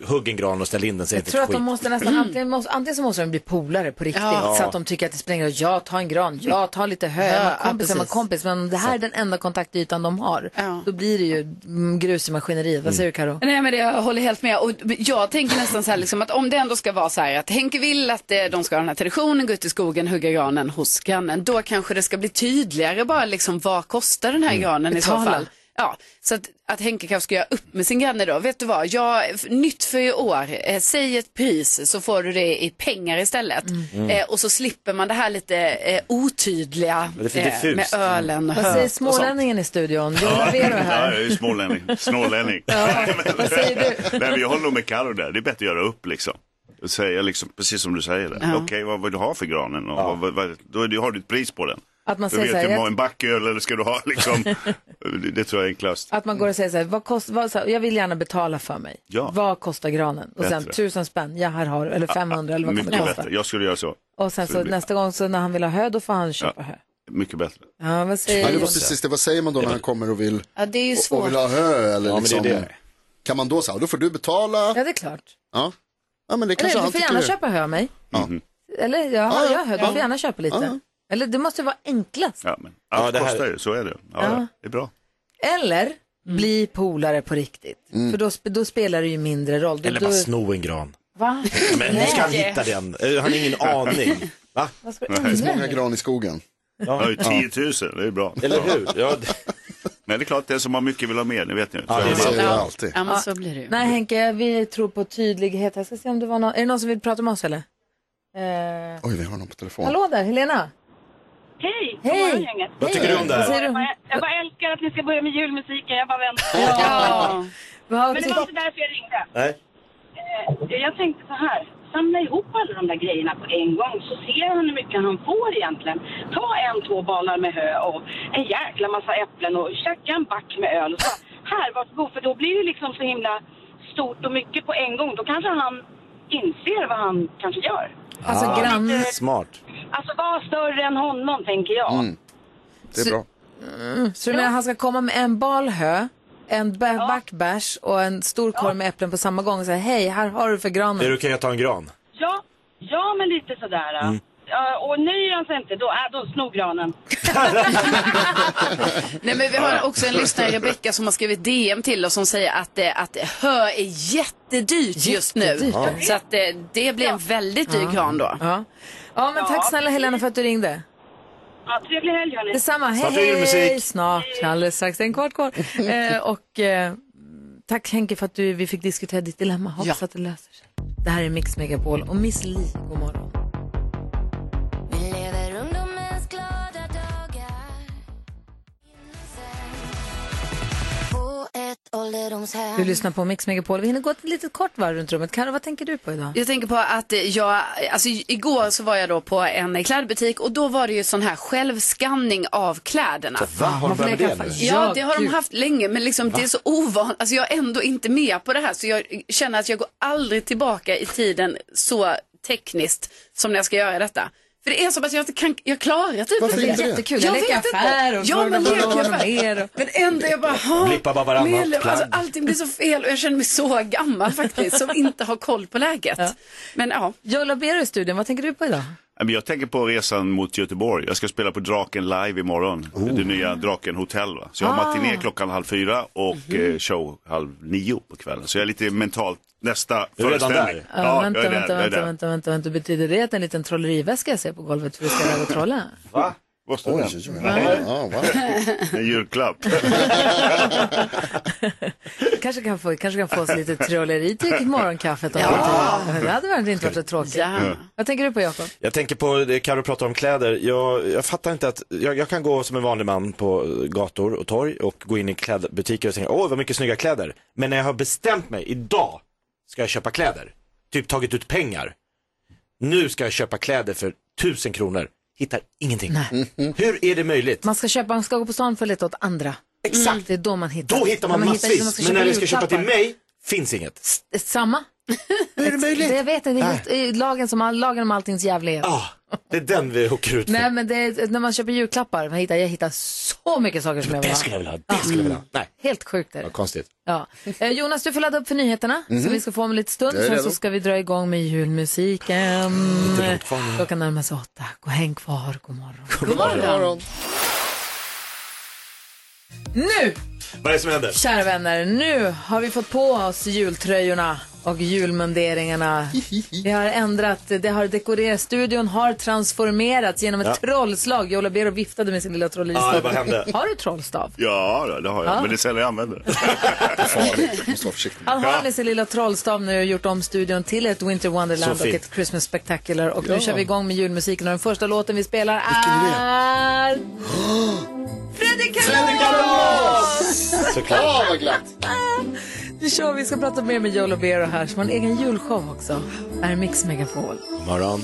hugg en gran och ställ in den, Jag tror att de skit. måste nästan, antingen, måste, antingen så måste de bli polare på riktigt. Ja. Så att de tycker att det spelar ingen roll. Ja, ta en gran. Ja, ta lite hö. Ja, Är man ja, kompis är man precis. kompis. Men om det här är den enda kontaktytan de har, då blir det ju mm, grus i maskineriet. Vad säger du Karo? Nej men det, jag håller helt med. Och jag tänker nästan så här liksom att om det ändå ska vara så här att Henke vill att eh, de ska ha den här traditionen, gå ut i skogen, hugga granen hos grannen. Då kanske det ska bli tydligare bara liksom vad kostar den här granen i så Betala. fall. Ja, så att, att Henke kanske ska göra upp med sin granne då. Vet du vad, jag, nytt för i år, eh, säg ett pris så får du det i pengar istället. Mm. Eh, och så slipper man det här lite eh, otydliga eh, med ölen och Vad säger smålänningen i studion? Jonas Ja, här. jag är ju smålänning. Snålänning. Vad säger du? Nej, men jag håller nog med Carro där. Det är bättre att göra upp liksom. Säga liksom, precis som du säger. det. Ja. Okej, vad vill du ha för granen? Och vad, vad, då är det, har du ett pris på den. Att man Du säger vet ju, du jag- en backöl eller ska du ha liksom. det, det tror jag är enklast. Att man går och säger så här, vad kost, vad, så här, jag vill gärna betala för mig. Ja. Vad kostar granen? Och sen tusen spänn, ja här har du, eller 500 eller vad kommer det Mycket kosta? bättre. Jag skulle göra så. Och sen Så så det blir- nästa gång så när han vill ha hö, då får han köpa hö. Mycket bättre. Ja, vad säger Ja, det var precis det. Vad säger man då när han kommer och vill, Ja, det är ju svårt. och vill ha hö? Eller Ja, men det är liksom, det. Kan man då säga, då får du betala? Ja, det är klart. Ja, ja men det Eller du får tycker. gärna köpa hö av mig. Ja. Eller jag Ja, har ja. jag hö, du Ja. får gärna köpa lite. Ja. Eller det måste vara enklast. Ja, men allt Ja, det här- kostar ju, så är det. Ja, Ja. ja. Det är bra. Eller bli polare på riktigt. För då, då spelar det ju mindre roll. Då, Eller då, bara sno en gran. Va? Men hur ska han hitta den? Eh, Han har ingen aning. Va? Vad ska du Det finns många gran i skogen. Ja, är 10 000, det är bra. Eller hur? Ja, det- Men det är klart, den som har mycket vill ha mer, det vet ni. Ja, det är Så är det. alltid. Ja, men så blir det ju. Nej Henke, vi tror på tydlighet. Jag ska se om det var någon. Är det någon som vill prata med oss eller? Eh, Oj, vi har någon på telefon. hallå där, Helena. Hej! Hej. Vad tycker du om det här? Jag bara, jag bara älskar att ni ska börja med julmusiken, jag bara väntar. Ja. Men det var inte därför jag ringde. Nej. Eh, Jag tänkte så här, samla ihop alla de där grejerna på en gång så ser han hur mycket han får egentligen. Ta en, två balar med hö och en jäkla massa äpplen och tjacka en back med öl och så här, varsågod, för då blir det liksom så himla stort och mycket på en gång. Då kanske han inser vad han kanske gör. Alltså Ah, grann... Smart. Alltså var större än honom, tänker jag. Mm. Det är bra. Så du menar han ska komma med en bal hö, en ba- backbärs och en stor korg med äpplen på samma gång och säga hej, här har du för Är granen. det okej att ta en gran? Ja, ja men lite sådär. Mm. Ja, och nöjer han sig inte, då, äh, då snor granen. Nej, men vi har också en lyssnare, Rebecka, som har skrivit DM till oss som säger att, eh, att hö är jättedyrt just nu. Så att eh, det blir en väldigt dyr gran då. Ja. ja, men tack snälla Helena för att du ringde. Ja, trevlig helg hörni. Detsamma, hej Snart är det hej! Snart, alldeles strax, det är en kvart kvar. eh, och eh, tack Henke för att du, vi fick diskutera ditt dilemma. Hoppas att det löser sig. Det här är Mix Megapol och Miss Li, god morgon. Du lyssnar på Mix Megapol. Vi hinner gå ett litet kort varv runt rummet. Karo, vad tänker du på idag? Jag tänker på att jag, alltså igår så var jag då på en klädbutik och då var det ju sån här självskanning av kläderna. Va, har de börjat med det nu? Ja, det har de haft länge, men liksom, det är så ovanligt. Alltså, jag är ändå inte med på det här, så jag känner att jag går aldrig tillbaka i tiden så tekniskt som när jag ska göra detta. För det är som att jag inte kan, jag klarar typ Varför inte det? Jättekul. Jag Jag leker vet inte. affär och Ja, men vad leker affär. och- Men ändå jag bara, ha, Blippa bara varannat medlem. Alltså, allting blir så fel och jag känner mig så gammal faktiskt, som inte har koll på läget. Men ja. Joe Labero i studion, vad tänker du på idag? Ja, Jag tänker på resan mot Göteborg. Jag ska spela på Draken live imorgon. Det nya Draken Hotel. Va? Så jag har Ah. matiné klockan halv fyra och eh, show halv nio på kvällen. Så jag är lite mentalt nästa föreställning. där? Ja, vänta, jag är där, vänta, jag är vänta, vänta, vänta, vänta. Betyder det att en liten trolleriväska jag ser på golvet för att du ska iväg och trolla? Va? Vad står Oj, det? oj, oj. Ja, ja, va? En julklapp. kanske kan få, kanske kan få oss lite trolleri till morgonkaffet om ja. Det hade varit inte varit så tråkigt. Ja. Vad tänker du på Jakob? Jag tänker på, det Karo pratar om kläder. Jag, jag fattar inte att, jag, jag kan gå som en vanlig man på gator och torg och gå in i klädbutiker och tänka, åh vad mycket snygga kläder. Men när jag har bestämt mig, idag ska jag köpa kläder, typ tagit ut pengar. Nu ska jag köpa kläder för tusen kronor, hittar ingenting. Hur är det möjligt? Man ska köpa, man ska gå på stan för att leta åt andra. Exakt. Det är då man hittar. Då hittar man Men massvis, man ska men när det ska köpa till julklappar. mig, finns inget. S- Samma. Hur är det möjligt? Det jag vet, det är helt, eh, lagen, som, all- lagen om alltings jävlighet. Det är den vi åker ut för. Nej men det är, när man köper julklappar, jag hittar, jag hittar så mycket saker som jag vill Det ha. skulle jag vilja ha, det skulle jag vilja ha. Nej, Helt sjukt är det. vad konstigt. Ja. Eh, Jonas, du får ladda upp för nyheterna Mhm. som vi ska få om en liten stund. Jag är Sen redo. så ska vi dra igång med julmusiken. Klockan närmar sig åtta. Gå häng kvar, god morgon. God morgon. Nu, Vad är det som händer? kära vänner, nu har vi fått på oss jultröjorna och julmunderingarna. Vi har ändrat, det har dekorerat, studion har transformerats genom ett Ja. trollslag. Jola Bero viftade med sin lilla trolleristav. Ja, vad hände? Har du trollstav? Ja, det har jag. Ja. Men det är sällan jag använder det. Farligt, måste vara försiktig. Han har med sin lilla trollstav nu och gjort om studion till ett Winter Wonderland och ett Christmas Spectacular. Och nu Ja. kör vi igång med julmusiken och den första låten vi spelar är... Såklart. Åh, vad glatt. Nu kör vi, ska prata mer med Joe Labero här som har en egen julshow också. Här är Mix Megapol. Morgon.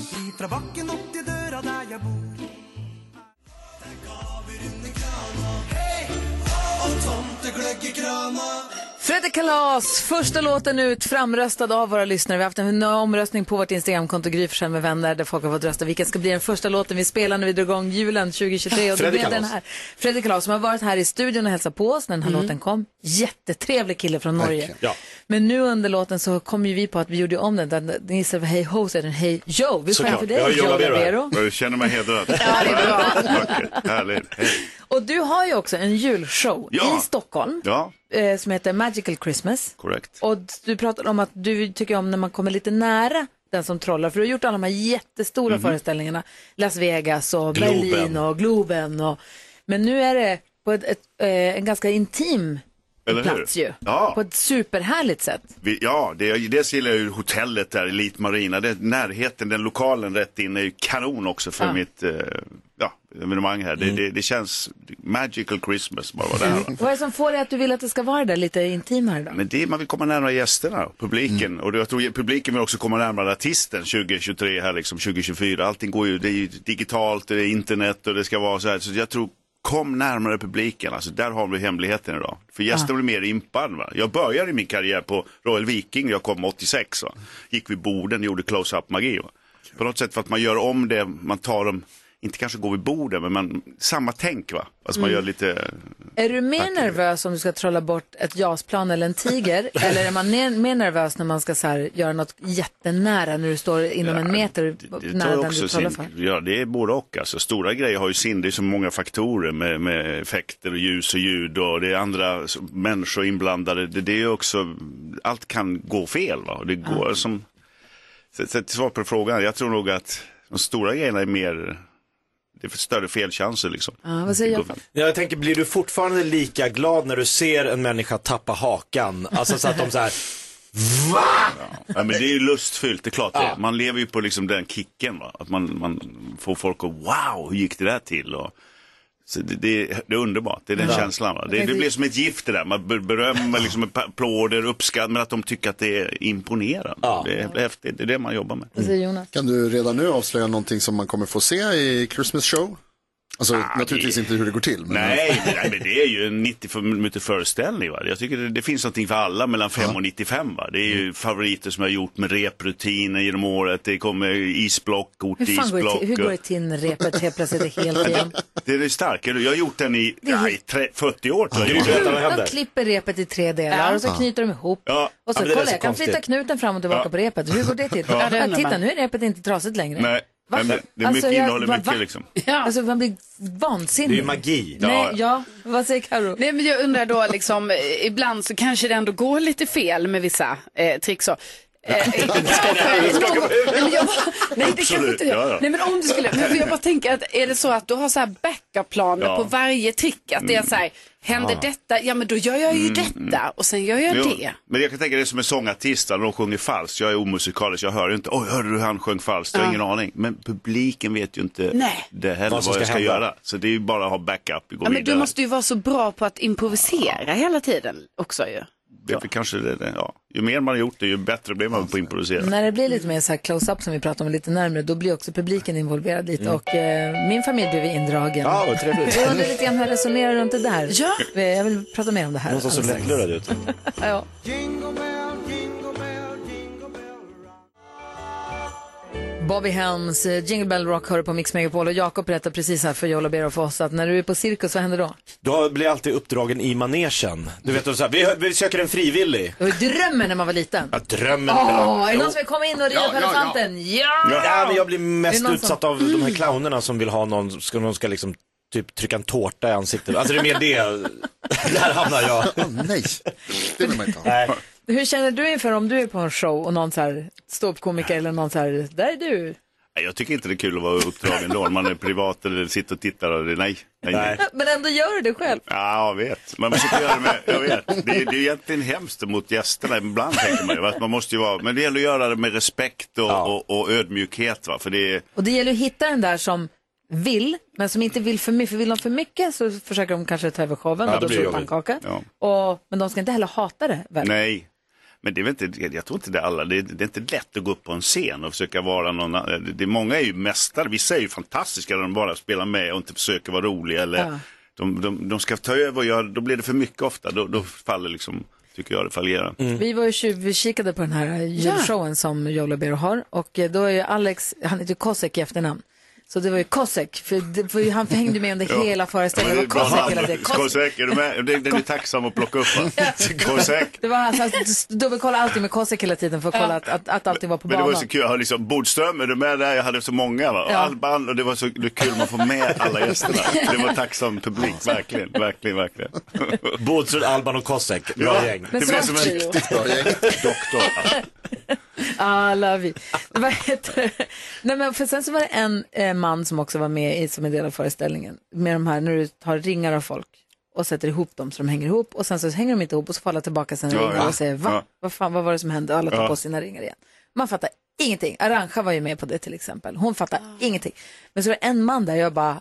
Fredrik Kalas, första låten ut, framröstad av våra lyssnare. Vi har haft en omröstning på vårt Instagramkonto Gry med vänner där folk har fått rösta vilken ska bli den första låten vi spelar när vi drar igång julen 2023. Och Fredrik blev den Kalas. här. Fredrik Kalas som har varit här i studion och hälsat på oss när den här låten kom. Jättetrevlig kille från Norge. Ja. Men nu under låten så kom ju vi på att vi gjorde om den. den istället för Hej Ho så är den Hej Joe. Vi sjöng Såklart. för Jag har dig Joe Labero. Jag känner mig hedrad. Ja, det är bra. Vackert, härligt. Hej. Och du har ju också en julshow Ja. i Stockholm Ja, eh, som heter Magical Christmas. korrekt. Och du pratade om att du tycker om när man kommer lite nära den som trollar. För du har gjort alla de här jättestora Mhm. föreställningarna. Las Vegas och Globen. Berlin och Globen. Och... Men nu är det på ett, ett, eh, en ganska intim Eller hur? plats ju. Ja. På ett superhärligt sätt. Vi, ja, det, dels gillar jag ju hotellet där, Elite Marina. Det, närheten, den lokalen rätt in är ju kanon också för Ja. mitt eh, ja, evenemang här. Det, det, det känns magical Christmas bara vara där. va? Vad är det som får dig att du vill att det ska vara där lite intimare då? Men det, man vill komma närmare gästerna, publiken. Och det, jag tror publiken vill också komma närmare artisten 2023 här liksom, 2024. Allting går ju, det är ju digitalt, det är internet och det ska vara så här. Så jag tror, kom närmare publiken. Alltså där har vi hemligheten idag. För gästen blir mer impad. Va? Jag började min karriär på Royal Viking, jag kom 86. Va? Gick vid borden, gjorde close-up magi. Va? På något sätt för att man gör om det, man tar dem, inte kanske går vid borden, men man, samma tänk va. Alltså man Mm. gör lite Är du mer nervös om du ska trolla bort ett jasplan eller en tiger? eller är man ner, mer nervös när man ska så här, göra något jättenära när du står inom en meter Det nära den du trollar för? ja, det är både och. Alltså, stora grejer har ju sin, det är så många faktorer med, med effekter och ljus och ljud och det är andra människor inblandade. Det, det är också, allt kan gå fel. Va? Det går som, så, så, till svar på frågan, jag tror nog att de stora grejerna är mer, det är för större felchanser liksom. Ja, vad säger jag? Jag tänker, blir du fortfarande lika glad när du ser en människa tappa hakan? Alltså så att de så här, Ja, men det är ju lustfyllt, det är klart det. Ja. är. Man lever ju på liksom den kicken. Va? Att man, man får folk att wow, hur gick det där till? Och, det, det, det är underbart, det är den Ja. känslan. Va? Det, det blir som ett gift det där. Man ber- berömmer, liksom, applåder, uppskatt, men att de tycker att det är imponerande. Det, är häftigt, det är det man jobbar med. Jonas? Kan du redan nu avslöja någonting som man kommer få se i Christmas show? Alltså naturligtvis inte hur det går till. Men Nej, men- nej, men det är ju en 90 minuter föreställning. Va? Jag tycker det, det finns någonting för alla mellan 5 och 95. Va? Det är ju favoriter som jag har gjort med reprutiner genom året. Det kommer isblock, Hur, fan går det till, hur går det till när repet helt plötsligt är helt igen? Det är starkt. Jag har gjort den i, Det är ja, i tre, 40 år. Tror jag. De klipper repet i tre delar och så Ja. knyter de ihop. Ja. Och så, Ja, det kolla så jag kan flytta konstigt. knuten fram och tillbaka Ja. på repet. Hur går det till? Ja. Ja, det titta nu är repet inte trasigt längre. Nej, Va? men det, det är Alltså, mycket, jag- innehåller va- mycket va? liksom. Alltså man blir vansinnig. Det är ju magi. Nej, ja. Vad säger Karo? Nej, men jag undrar då, liksom, eh, ibland så kanske det ändå går lite fel med vissa eh, tricks. Nej, men jag det kanske inte ja, ja. Nej, men om du skulle, men för jag bara tänker att är det så att du har så här backup-planer Ja. på varje trick, att det är så här, händer Ja. detta, ja men då gör jag ju Mm, detta och sen gör jag Jo, det. Men jag kan tänka det är som en sångartist, när de sjunger falskt. Jag är omusikalisk, jag hör ju inte, oj hörde du han sjöng falskt? Jag har Ja. ingen aning. Men publiken vet ju inte Nej. det heller Vad vad, jag ska hända. göra. Så det är ju bara att ha backup, gå Ja, men vidare. du måste ju vara så bra på att improvisera hela tiden också ju. Det är kanske det, det- ja. Ju mer man har gjort det, ju bättre blir man på att improvisera. När det blir lite mer så här close-up som vi pratar om lite närmare, då blir också publiken involverad lite Mm. och eh, min familj blev indragen. Ja, vad trevligt. Jag undrar lite grann hur jag resonerar runt det där. Ja. Jag vill prata mer om det här. Någon som ser så lättlurad ut. Ja. Bobby Helms, eh, Jingle Bell Rock hör på Mix Megapol och Jakob berättar precis här för och Bero för oss att när du är på cirkus, vad händer då? Då blir jag alltid uppdragen i manegen. Du vet, så här, vi, vi söker en frivillig. Det var ju drömmen när man var liten. Ja, drömmen. Åh, är det någon som vill komma in och rida Ja, på ja, ja. elefanten? Ja! Ja, men jag blir Är mest det någon utsatt som- av de här clownerna som vill ha någon, ska, någon ska liksom typ trycka en tårta i ansiktet. Alltså det är mer det. Där hamnar jag. nej, det vill man inte ha. Nej. Hur känner du inför om du är på en show och någon så här ståuppkomiker eller någon så här, där är du. Nej, Jag tycker inte det är kul att vara uppdragen då. Om man är privat eller sitter och tittar och det, nej, nej, nej. Men ändå gör du det själv. Ja, jag vet. Man försöker göra det med, jag vet. Det är, det är egentligen hemskt mot gästerna ibland tänker man ju. Att man måste ju vara, men det gäller att göra det med respekt och, och, och ödmjukhet. Va? För det är, Och det gäller att hitta den där som vill, men som inte vill för mycket. För vill de för mycket så försöker de kanske ta över showen Ja, och då det blir jobbigt. pannkaka. Ja. Och, men de ska inte heller hata det väl? Nej. Men det är väl inte, jag tror inte det är alla, det är, det är inte lätt att gå upp på en scen och försöka vara någon, annan. det, många är ju mästare, vissa är ju fantastiska när de bara spelar med och inte försöker vara roliga eller Ja. de, de, de ska ta över och göra, då blir det för mycket ofta, då, då faller liksom, tycker jag det fallerar. Vi var ju tjuvkikade på den här julshowen som Joel och Bero har och eh, då är ju Alex, han heter Kosek i efternamn. Så det var ju Kosek, för, för han hängde med under Ja. hela föreställningen. Det var Kosek hela tiden. Kosek. Är du med? Det, den är tacksam att plocka upp va? Kosek. Det var alltså, dubbelkolla alltid med Kosek hela tiden för att kolla att, att, att allting var på Men det var banan. så kul, jag hade liksom Bodström, är du med där? Jag hade så många va? Ja. Alban, och det var så det var kul man får med alla gästerna. Det var tacksam publik, verkligen, verkligen, verkligen. Bodström, Alban och Kosek, bra gäng. Men Det blev som en riktigt bra gäng. Doktor. Alla vi. Vad heter? Nej, men för sen så var det en eh, man som också var med i, som en del av föreställningen. Med de här, när du tar ringar av folk och sätter ihop dem så de hänger ihop och sen så hänger de inte ihop och så får alla tillbaka sina Ja, ringar ja. och säger va? Ja. Vad fan, vad var det som hände? Alla tar Ja. på sina ringar igen. Man fattar ingenting. Arantxa var ju med på det till exempel. Hon fattar ingenting. Men så var det en man där jag bara,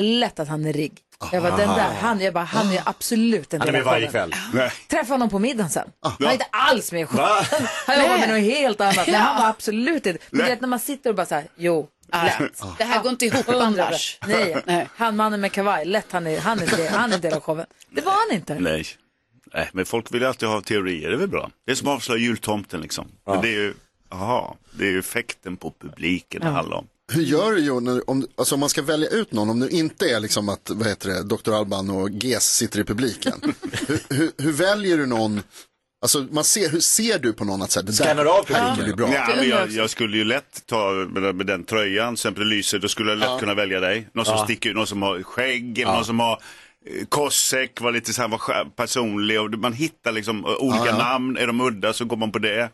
lätt att han är rigg. Jag bara, den där, han, jag bara, han är absolut en Han är med varje kväll. Träffade honom på middagen sen. Han Ja. är inte alls med i? Han jobbar med Nej. något helt annat. Men han var absolut inte. Men Nej. du vet när man sitter och bara så här, jo, lätt. Det här går inte ihop annars. Nej, han mannen med kavaj, lätt han är, han är, del, han är del av showen. Det var han inte. Nej. Nej, men folk vill ju alltid ha teorier, det är väl bra. Det är som att avslöja jultomten liksom. Men det är ju, aha, det är ju effekten på publiken det handlar om. Hur gör du när, om, alltså om man ska välja ut någon, om det inte är liksom att, vad heter det, Dr. Alban och GES sitter i publiken. hur, hur, hur väljer du någon, alltså man ser, hur ser du på någon att säga, det där Scannar av här publiken. blir bra. Ja, men jag, jag skulle ju lätt ta med, med den tröjan, till exempel lyser, då skulle jag lätt kunna välja dig. Någon som Ja. sticker ut, någon som har skägg, eller någon som har eh, Kosek, var lite så här, var personlig och man hittar liksom eh, olika Ja, ja. namn, är de udda så går man på det.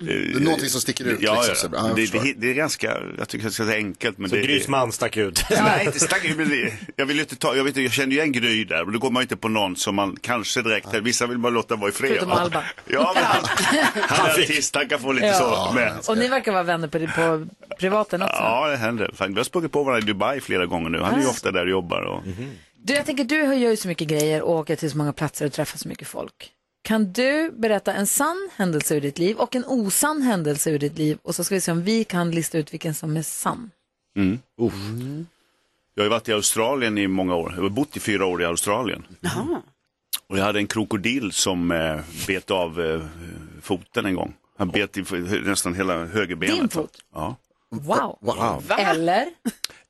Det är någonting som sticker ut. Ja, liksom. ja. Ja, jag det, det, det är ganska, jag tycker det ska säga enkelt. Men Så det, Grys man stack ut. Nej, inte stack ut, men det- Jag vill ju inte ta, jag, vet, inte, jag känner ju en Gry där, men då går man ju inte på någon som man kanske direkt, vissa vill bara låta vara i fred. Förutom va? Alban. Ja, men han, han är artist, han kan få lite så med. Och ni verkar vara vänner på, på privaten också. Ja, det händer. Fan, Vi har sprungit på varandra i Dubai flera gånger nu. Han är ju ofta där och jobbar. Och... Du, jag tänker, du gör ju så mycket grejer och åker till så många platser och träffar så mycket folk. Kan du berätta en sann händelse ur ditt liv och en osann händelse ur ditt liv och så ska vi se om vi kan lista ut vilken som är sann. Mm. Jag har varit i Australien i många år. Jag har bott i fyra år i Australien. Och jag hade en krokodil som eh, bet av eh, foten en gång. Han bet i nästan hela högerbenet. Din fot? Ja. Wow. Wow. Eller?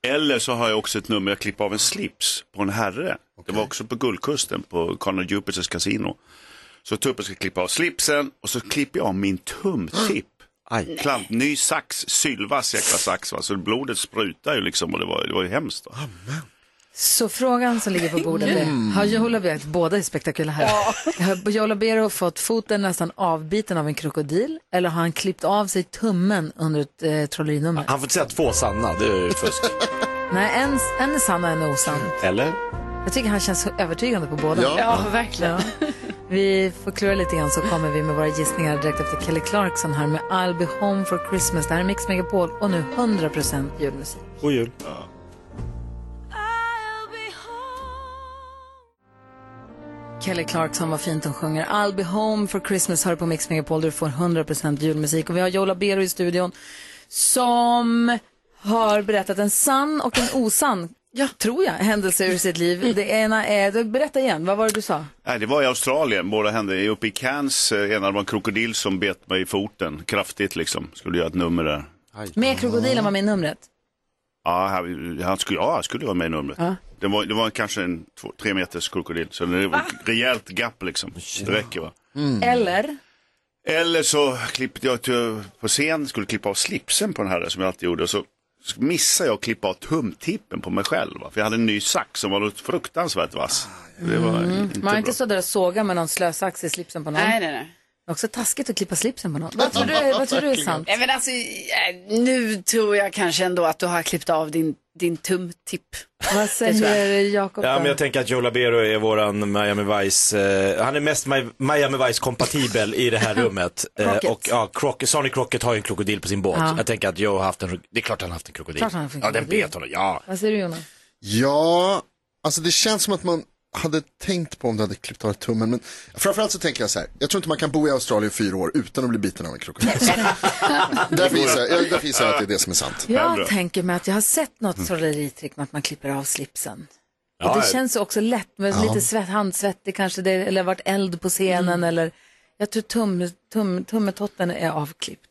Eller så har jag också ett nummer, jag klipper av en slips på en herre. Det var också på Guldkusten på Conor Jupiters kasino. Så tuppen ska klippa av slipsen och så klipper jag av min tumtipp. Klamp, ny sax, sylvass jäkla sax. Va? Så blodet sprutar ju liksom och det var, det var ju hemskt. Va? Så frågan som ligger på bordet är, Mm. har Joe Labero, båda är spektakulära, har Joe Labero fått foten nästan avbiten av en krokodil eller har han klippt av sig tummen under ett eh, trollerinummer? Han får inte säga två sanna, det är ju fusk. Nej, en, en är sann och en är osann. Eller? Jag tycker han känns övertygande på båda. Ja. Ja, verkligen. Vi får klura lite grann så kommer vi med våra gissningar direkt efter Kelly Clarkson här med I'll be home for Christmas. Det här är Mix Megapol och nu 100% julmusik. God jul. Kelly Clarkson, vad fint hon sjunger. I'll be home for Christmas hör på Mix Megapol. Du får 100% julmusik. Och vi har Joe Labero i studion som har berättat en sann och en osann, ja, tror jag, händelse ur sitt liv. Det ena är, berätta igen, vad var det du sa? Nej, det var i Australien, båda hände uppe i Cairns. eh, Ena var en krokodil som bet mig i foten kraftigt liksom. Skulle göra ett nummer där. Med krokodilen var med i numret. Ja, han, han skulle, ja, han skulle vara med i numret. Ja. Det, var, det var kanske en två, tre meters krokodil, så det var ett rejält gap liksom. Det räcker va. Eller? Eller så klippte jag till, på scen, skulle klippa av slipsen på den här som jag alltid gjorde. Och så missade jag att klippa av tumtippen på mig själv. Va? För jag hade en ny sax som var fruktansvärt vass. Det var Mm. inte Man har inte stå där och såga med någon slösax i slipsen på någon. Nej, nej, nej. Också taskigt att klippa slipsen på någon. Vad tror du, är- vad tror du är sant? Nej, men alltså, eh, nu tror jag kanske ändå att du har klippt av din, din tumtipp. Vad säger Jakob Ja, men jag tänker att Joe Labero är våran Miami Vice, eh, han är mest Mi- Miami Vice kompatibel i det här rummet. Eh, och ja, Crockett, Sonny Crockett har ju en krokodil på sin båt. Ja. Jag tänker att Joe har haft en, det är klart han har haft en krokodil. Klart han har haft en Ja, den krokodil. bet honom, ja. Vad säger du Jonas? Ja, alltså det känns som att man hade tänkt på om du hade klippt av tummen. Men framförallt så tänker jag så här, jag tror inte man kan bo i Australien i fyra år utan att bli biten av en krokodil. därför gissar jag, därför gissar jag att det är det som är sant. Jag tänker mig att jag har sett något trolleritrick med att man klipper av slipsen. Ja, och det känns också lätt med Ja. lite svett, handsvettig kanske, det, eller varit eld på scenen eller jag tror tum, tum, tummetotten är avklippt.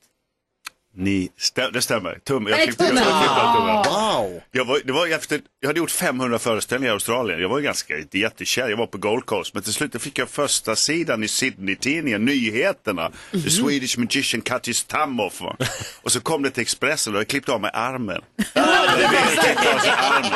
Ni, stä, det stämmer. Tum, jag klippte, jag tummen. Wow! Jag, var, det var efter, jag hade gjort 500 föreställningar i Australien. Jag var ju ganska jättekär. Jag var på Gold Coast. Men till slut fick jag första sidan i Sydney-tidningen, nyheterna. The Swedish magician cut his thumb off. Och så kom det till Expressen och jag klippte av mig armen. Det vet klippte av sig armen.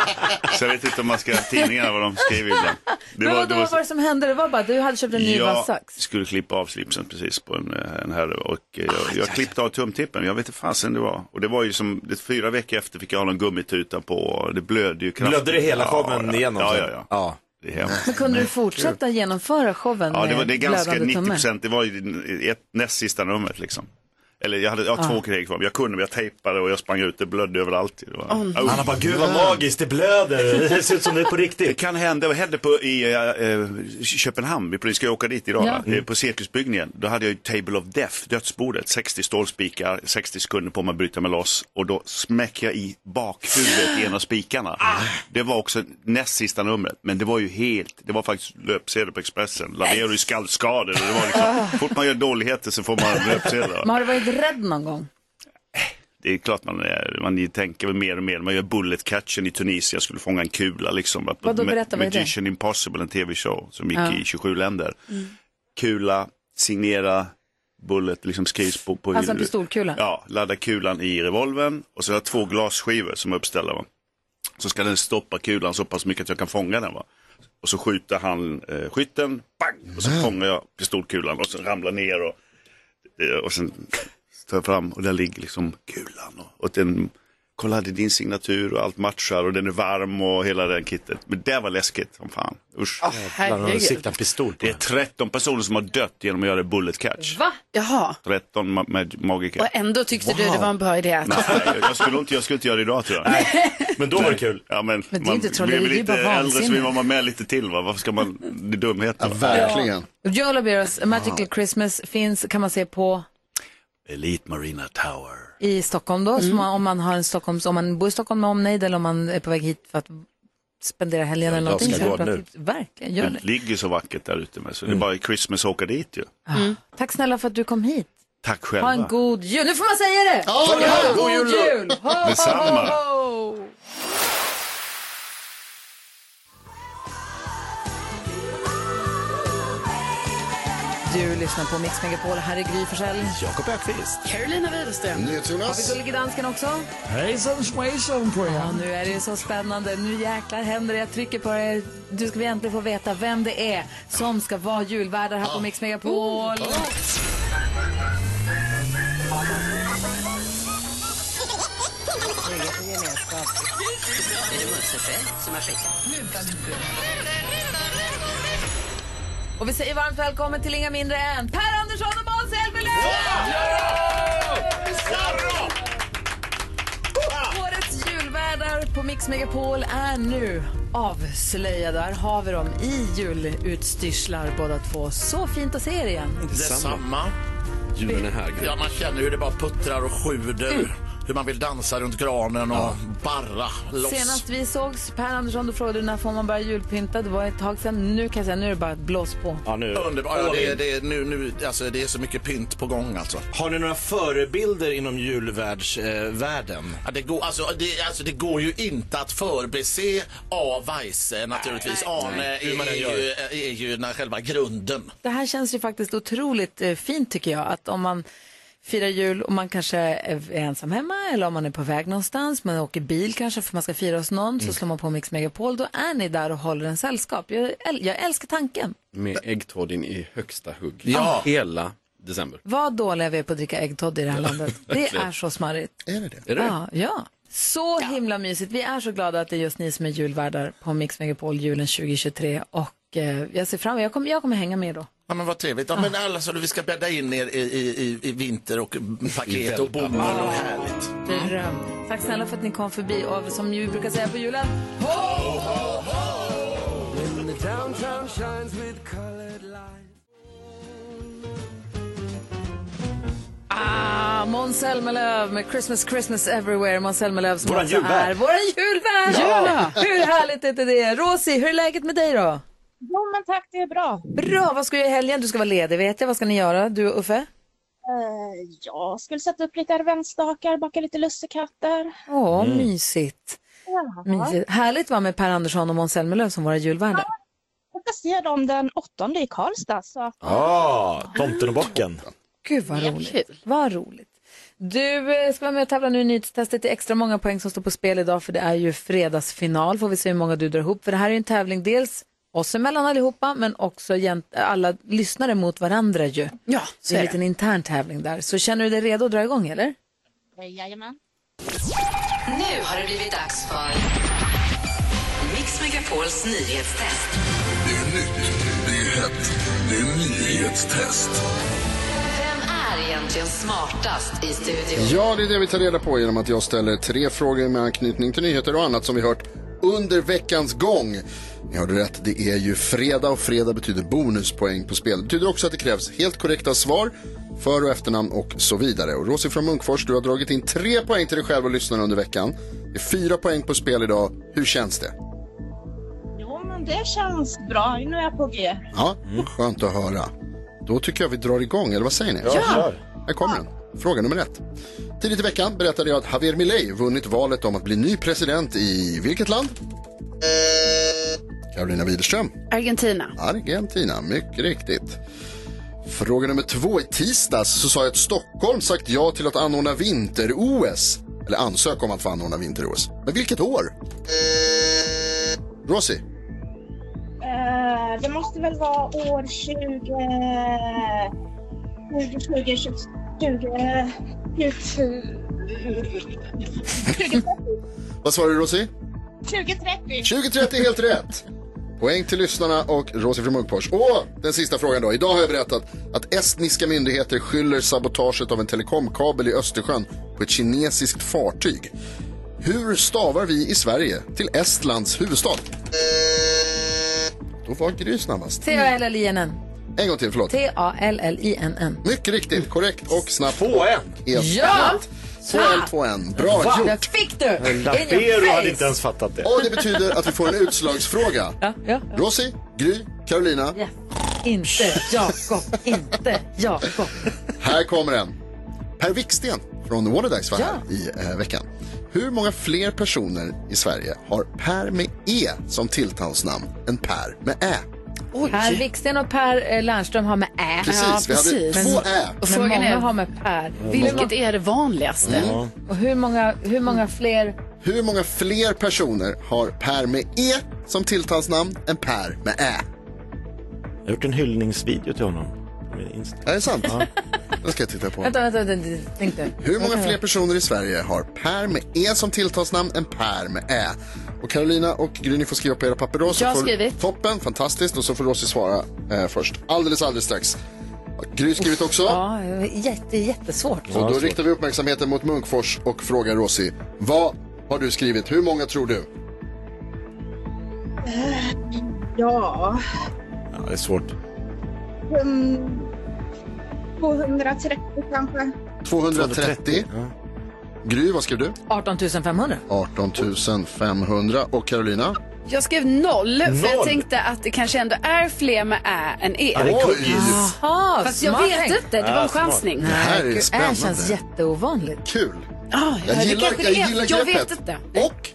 Så jag vet inte om man ska tidningarna vad de skriver ibland. Det Men vadå, vad var det som hände? Det var bara du hade köpt en ny jag vassax. skulle klippa av slipsen precis på en, en herre och eh, jag, jag klippte av tumtippen. Jag vet inte fasen det var. Och det var ju som, det, fyra veckor efter fick jag ha någon gummituta på och det blödde ju kraftigt. Blödde det hela showen ja, igenom? Ja, ja, ja. ja. Det är hemskt. Men kunde du fortsätta genomföra showen Ja, det var det är ganska blödande 90 tumme? procent. Det var ju ett näst sista numret liksom. Eller jag hade jag Ah. två grejer kvar. men Jag kunde, men jag tejpade och jag sprang ut. Det blödde överallt. Det var, Åh, nej. Han har bara, "Gud, vad magiskt, det blöder." Det ser ut som det är på riktigt. Det kan hända. Jag hände på i eh, eh, Köpenhamn. Vi ska åka dit idag. Ja. Eh, På cirkusbyggningen. Då hade jag ju Table of Death, dödsbordet. 60 stålspikar, 60 sekunder på mig att bryta mig loss. Och då smäcker jag i bakhuvudet i en av spikarna. Det var också näst sista numret. Men det var ju helt, det var faktiskt löpsedel på Expressen. Lavero i skallskador. Och Det var liksom, fort man gör dåligheter så får man löpsedlar. Rädd någon gång? Det är klart man, är, man tänker väl mer och mer. Man gör bullet catchen i Tunisien, jag skulle fånga en kula liksom. Vadå, berätta, vad är det? Magician Impossible, en tv-show som gick Ja. i 27 länder. Mm. Kula, signera, bullet liksom skrivs på, på Alltså en pistolkula? Ja, ladda kulan i revolvern och så har jag två glasskivor som är uppställda. Va? Så ska den stoppa kulan så pass mycket att jag kan fånga den. Va? Och så skjuter han eh, skytten, bang! Och så fångar jag pistolkulan och så ramlar ner och, eh, och sen tar jag fram och där ligger liksom kulan. Och, och den, kolla det är din signatur och allt matchar och den är varm och hela den kittet. Men det var läskigt som fan. Usch. herregud. pistol det är 13 personer som har dött genom att göra bullet catch. Va? Jaha. 13 ma- med magiker. Och ändå tyckte du det var en bra idé att... Nej, jag skulle inte, jag skulle inte göra det idag tror jag. Men då var det kul. Ja, men, Men det är man inte trolleri, det är lite bara äldre så vill man vara med lite till va. Varför ska man, det är dumheter. va? verkligen. Joe Laberos Magical Christmas finns, kan man se på Elite Marina Tower. i Stockholm då, man, om man har en Stockholms, om man bor i Stockholm med omnejd eller om man är på väg hit för att spendera helgen eller jag någonting. ska gå nu. Verkligen, gör Det det. ligger så vackert där ute med så det är bara i Christmas att åka dit ju. Ja. Tack snälla för att du kom hit. Tack själva. Ha en god jul. Nu får man säga det! Ha ja, en god god jul jul! Ho, ho, Detsamma. ho, ho. Du lyssnar på Mix Megapol. Här är Gry Forssell. Jakob Öqvist. Carolina Widerström. Har vi Gullige Dansken också? Hejsan svejsan på Ja, er. nu är det ju så spännande. Nu jäklar händer det. Jag trycker på det. Du ska vi äntligen få veta vem det är som ska vara julvärdar här på Mix Megapol. Är det Musse som har skickat? Och vi säger varmt välkommen till inga mindre än Per Andersson och Måns Zelmerlöw! Årets julvärdar på Mix Megapol är nu avslöjade. Här har vi dem i julutstyrslar båda två. Så fint att se er igen. Detsamma. Julen är här. Ja, man känner hur det bara puttrar och sjuder. Hur man vill dansa runt granen och barra loss. Senast vi sågs, Per Andersson, då frågade du när får man börja julpynta. Det var ett tag sedan. Nu kan jag säga, nu är det bara ett blås på. Ja, nu. Underbart. Ja, det, är- det, är nu, nu, alltså, det är så mycket pynt på gång alltså. Har ni några förebilder inom julvärldsvärlden? Eh, världen? Ja, det, går, alltså, det, alltså, det går ju inte att förbise A. Weise naturligtvis. Arne nej. Hur man än är, gör. ju, är ju den själva grunden. Det här känns ju faktiskt otroligt eh, fint tycker jag. Att om man firar jul och man kanske är ensam hemma eller om man är på väg någonstans, man åker bil kanske för man ska fira hos någon, så slår man på Mix Megapol, då är ni där och håller en sällskap. Jag, äl- jag älskar tanken. Med äggtoddy i högsta hugg. Ja. Hela december. Vad dåliga vi är på att dricka äggtoddy i det här landet. Det är så smarrigt. Är det det? Är det? Ja, ja. Så himla mysigt. Vi är så glada att det är just ni som är julvärdar på Mix Megapol julen 2023 och eh, jag ser fram emot, jag kommer, jag kommer hänga med då. Ja, men vad trevligt. Ja, men alla så vi ska bädda in er i, i, i, i vinter och paket och bomull och härligt. Dröm. Tack snälla för att ni kom förbi och som vi brukar säga på julen, Ah, Måns Zelmerlöw med Christmas, Christmas everywhere. Måns Zelmerlöw som Våran alltså julvärd. är våran julvärd. Ja. Hur härligt är inte det? Rosie, hur är läget med dig då? Jo men tack, det är bra. Bra, vad ska du göra i helgen? Du ska vara ledig vet jag. Vad ska ni göra, du och Uffe? Eh, jag skulle sätta upp lite adventsstakar, baka lite lussekatter. Åh, mysigt. Ja. mysigt. Härligt var med Per Andersson och Måns Zelmerlöw som våra julvärdar. Jag ska se dem den åttonde i Karlstad. Så Ah, tomten och bocken. Gud vad roligt. Vad roligt. Du eh, ska vara med och tävla nu i nyhetstestet. Det är extra många poäng som står på spel idag för det är ju fredagsfinal. Får vi se hur många du drar ihop. För det här är ju en tävling dels oss emellan allihopa men också alla lyssnare mot varandra ju. Ja, Så det är en liten intern tävling där. Så känner du dig redo att dra igång eller? jajamän. Nu har det blivit dags för Mix Megapols nyhetstest. Det är nytt, det är hett, det är nyhetstest. Vem är egentligen smartast i studion? Ja, det är det vi tar reda på genom att jag ställer tre frågor med anknytning till nyheter och annat som vi hört under veckans gång. Ni hörde rätt, det är ju fredag och fredag betyder bonuspoäng på spel. Det betyder också att det krävs helt korrekta svar, för och efternamn och så vidare. Och Rosie från Munkfors, du har dragit in tre poäng till dig själv och lyssnarna under veckan. Det är fyra poäng på spel idag. Hur känns det? Jo men det känns bra, nu är jag på G. Ja, skönt att höra. Då tycker jag vi drar igång, eller vad säger ni? Ja. Här kommer den. Fråga nummer ett. Tidigt i veckan berättade jag att Javier Milei vunnit valet om att bli ny president i vilket land? Carolina Widerström. Argentina. Argentina, mycket riktigt. Fråga nummer två. I tisdags så sa jag att Stockholm sagt ja till att anordna vinter-OS. Eller ansöka om att få anordna vinter-OS. Men vilket år? Rosie. Eh, det måste väl vara år 20... 20, 20, 20, 20, 20, Vad svarade du Rosie? 2030. 2030 är helt rätt. Poäng till lyssnarna och Rosie från Munkfors. Och den sista frågan då. Idag har jag berättat att estniska myndigheter skyller sabotaget av en telekomkabel i Östersjön på ett kinesiskt fartyg. Hur stavar vi i Sverige till Estlands huvudstad? Då var Gry snabbast. T-A-L-L-I-N-N. En gång till, förlåt. T-A-L-L-I-N-N. Mycket riktigt, korrekt och snabbt. 2-1. Helt Ja! rätt. 2-1, 2-1. Bra Va? gjort. Jag fick du! Lapero hade inte ens fattat det. Och det betyder att vi får en utslagsfråga. Ja, ja. Rosie, Gry, Carolina. Yes. Inte Jakob, inte Jakob. Här kommer den. Per Wiksten från Waterdice var här i eh, veckan. Hur många fler personer i Sverige har Per med E som tilltalsnamn än Per med Ä? Per Wiksten och Per eh, Lernström har med Ä. Precis, vi hade två Ä. Men Frågan många är- har med Per. Vilket är det vanligaste? Mm. Och hur många, hur många fler? Hur många fler personer har Per med E som tilltalsnamn än Per med Ä? Jag har gjort en hyllningsvideo till honom på min Insta. Är det sant? Det ska jag titta på. Vänta, vänta, vänta. Hur många fler personer i Sverige har Per med E som tilltalsnamn än Per med Ä? Och Carolina och Gry, ni får skriva på era papper då. så Jag har får- skrivit. Toppen, fantastiskt. Och så får Rosie svara eh, först. Alldeles, alldeles strax. Gry skrivit också. Ja, jätte, jättesvårt. Och då riktar vi uppmärksamheten mot Munkfors och frågar Rosie. Vad har du skrivit? Hur många tror du? Eh, ja, Ja, det är svårt. um, 230 kanske. 230. Gry, vad skrev du? 18 500. 18 500. Och Carolina? Jag skrev noll, för jag Noll? tänkte att det kanske ändå är fler med ä än e. Ja, cookies. Jaha, Fast jag vet inte, det var en Ja, chansning. Det här är spännande. Ä känns jätteovanligt. Kul. Ah, Jag det gillar, jag gillar Jag greppet. vet inte. Och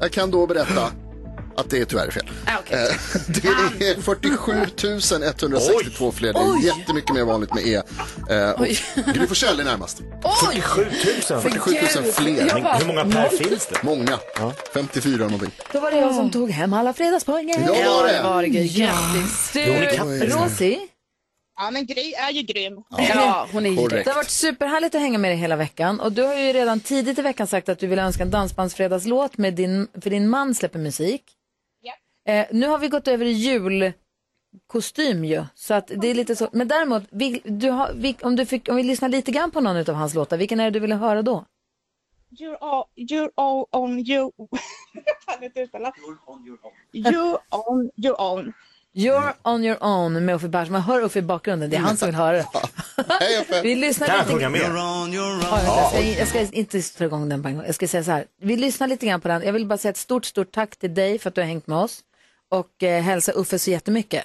jag kan då berätta att det är tyvärr fel. Ah, okej. Eh, Det är 47 162 fler. Det är Oj. jättemycket mer vanligt med E. Eh, Gry Forssell är närmast. Oj! 47 000. 47 000 fler. Bara, Hur många per finns det? Många. 54 någonting. Då var det jag som tog hem alla fredagspoängen. Ja, var det. var det. Ja. Grattis. Du, Oj. Rosie, Ja, men Gry är ju grym. Ja, hon är Korrekt. det har varit superhärligt att hänga med dig hela veckan. Och du har ju redan tidigt i veckan sagt att du vill önska en dansbandsfredagslåt med din, för din man släpper musik. Eh, nu har vi gått över i julkostym ju, så att det är lite så. Men däremot, vi, du har, vi, om, du fick, om vi lyssnar lite grann på någon av hans låtar, vilken är det du ville höra då? You're all, you're all on you. Jag kan inte uttala. You on your own. You're on your own med Uffe Bars. Man hör Uffe i bakgrunden, det är han som vill höra det. Hej Uffe. Vi lyssnar Kan jag lite med? Ja, jag, ska, jag ska inte dra igång den på en gång. Jag ska säga så här. Vi lyssnar lite grann på den. Jag vill bara säga ett stort, stort tack till dig för att du har hängt med oss. Och eh, hälsa Uffe så jättemycket.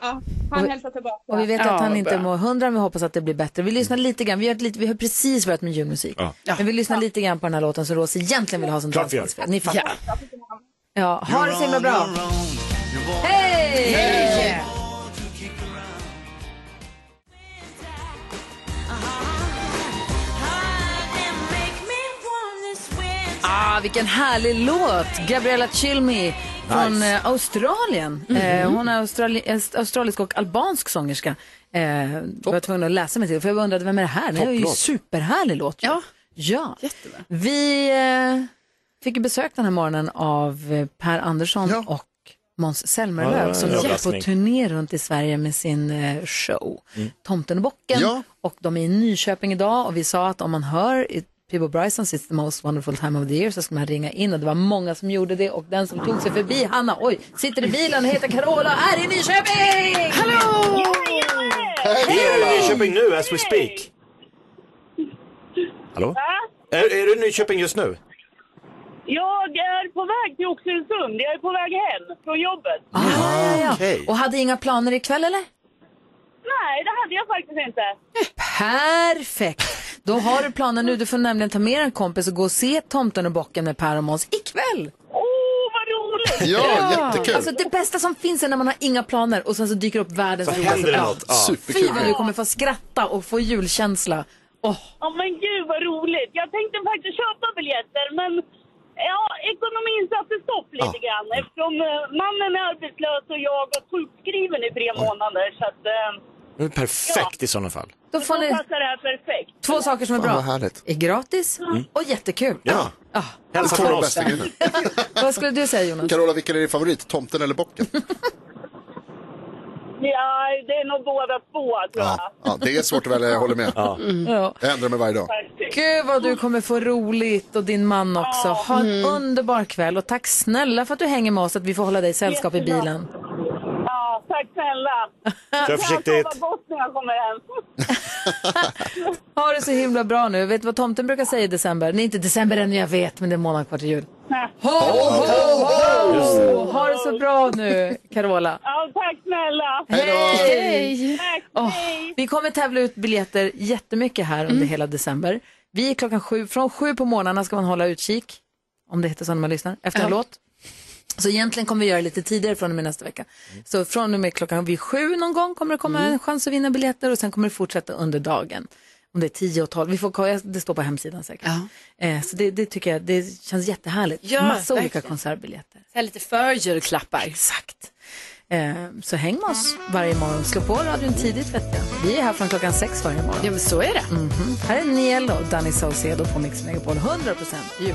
Ja, han hälsar tillbaka. Och vi vet Ja, att han inte bra. mår hundra, men vi hoppas att det blir bättre. Vi lyssnar lite grann. Vi har, lite, vi har precis börjat med julmusik. Ja. Men vi lyssnar lite grann på den här låten som Rosie egentligen vill ha som dansbandsfred. Ni fattar. Ja. ha det så himla bra. Hej! Hej! Ah, vilken härlig låt! Gabriella Chilmi från Nice. eh, Australien. eh, hon är australi australisk och albansk sångerska. Eh, var jag tvungen att läsa mig till för jag undrade vem är det här? Det är ju superhärlig låt. Ja. ja. Jättebra. Vi eh, fick besök den här morgonen av eh, Per Andersson Ja. och Måns Zelmerlöw var som är på turné runt i Sverige med sin show Tomten och bocken. Ja. Och de är i Nyköping idag och vi sa att om man hör i Peabo Brysons It's the most wonderful time of the year så ska man ringa in och det var många som gjorde det och den som tog sig förbi, Hanna, oj, sitter i bilen och heter Carola och är i Nyköping! Hallå! Vi är i Nyköping nu as we speak. Hallå? Är, är du i Nyköping just nu? Jag är på väg till Oxelösund. Jag är på väg hem från jobbet. Ah, ja, ja. okej. Och hade inga planer ikväll eller? Nej, det hade jag faktiskt inte. Perfekt! Då har du planen nu. Du får nämligen ta med en kompis och gå och se Tomten och bocken med Per och Måns ikväll. Åh, vad roligt! Ja, jättekul. Alltså det bästa som finns är när man har inga planer och sen så dyker upp världens Så händer det något. Ja. Fy vad du kommer få skratta och få julkänsla. Åh, Ja, men gud vad roligt. Jag tänkte faktiskt köpa biljetter, men ja, ekonomin satte stopp lite Ja. grann eftersom eh, mannen är arbetslös och jag var sjukskriven i tre månader. Så att, eh, Det är Perfekt i sådana fall. då får ni passar det här perfekt. två saker som är Fan, bra. vad härligt. Är gratis och jättekul. Ja. Ah. Hälsa från de oss. Vad skulle du säga Jonas? Carola, vilken är din favorit? Tomten eller bocken? Ja, det är nog båda två tror jag. Ja, ja, det är svårt att välja, jag håller med. Ja. Jag ändrar mig varje dag. Gud vad du kommer få roligt och din man också. Ha en underbar kväll och tack snälla för att du hänger med oss att vi får hålla dig sällskap i bilen. Tack snälla. Kör försiktigt. Jag sova gott när jag kommer hem. Ha det så himla bra nu. Vet du vad tomten brukar säga i december? Nej, inte december än, jag vet, men det är en månad kvar till jul. Ho, ho, ho! Ha det så bra nu, Carola. Ja, tack snälla. Hej! Tack, Åh, hej. vi kommer tävla ut biljetter jättemycket här under hela december. Vi är klockan sju, från sju på morgnarna ska man hålla utkik, om det heter så när man lyssnar, efter en låt. Så egentligen kommer vi göra det lite tidigare från och med nästa vecka. Så från och med klockan vid sju någon gång kommer det komma en chans att vinna biljetter och sen kommer det fortsätta under dagen. Om det är 10 och 12, vi får, det står på hemsidan säkert. Eh, så det, det tycker jag, det känns jättehärligt. Ja, Massa olika verkligen. konsertbiljetter. Så här lite förjulklappar. Exakt. Eh, så häng med oss varje morgon. Slå på radion tidigt vet jag. Vi är här från klockan sex varje morgon. Ja, men så är det. Mhm. Här är Niel och Danny Saucedo på Mix Megapol. 100% jul.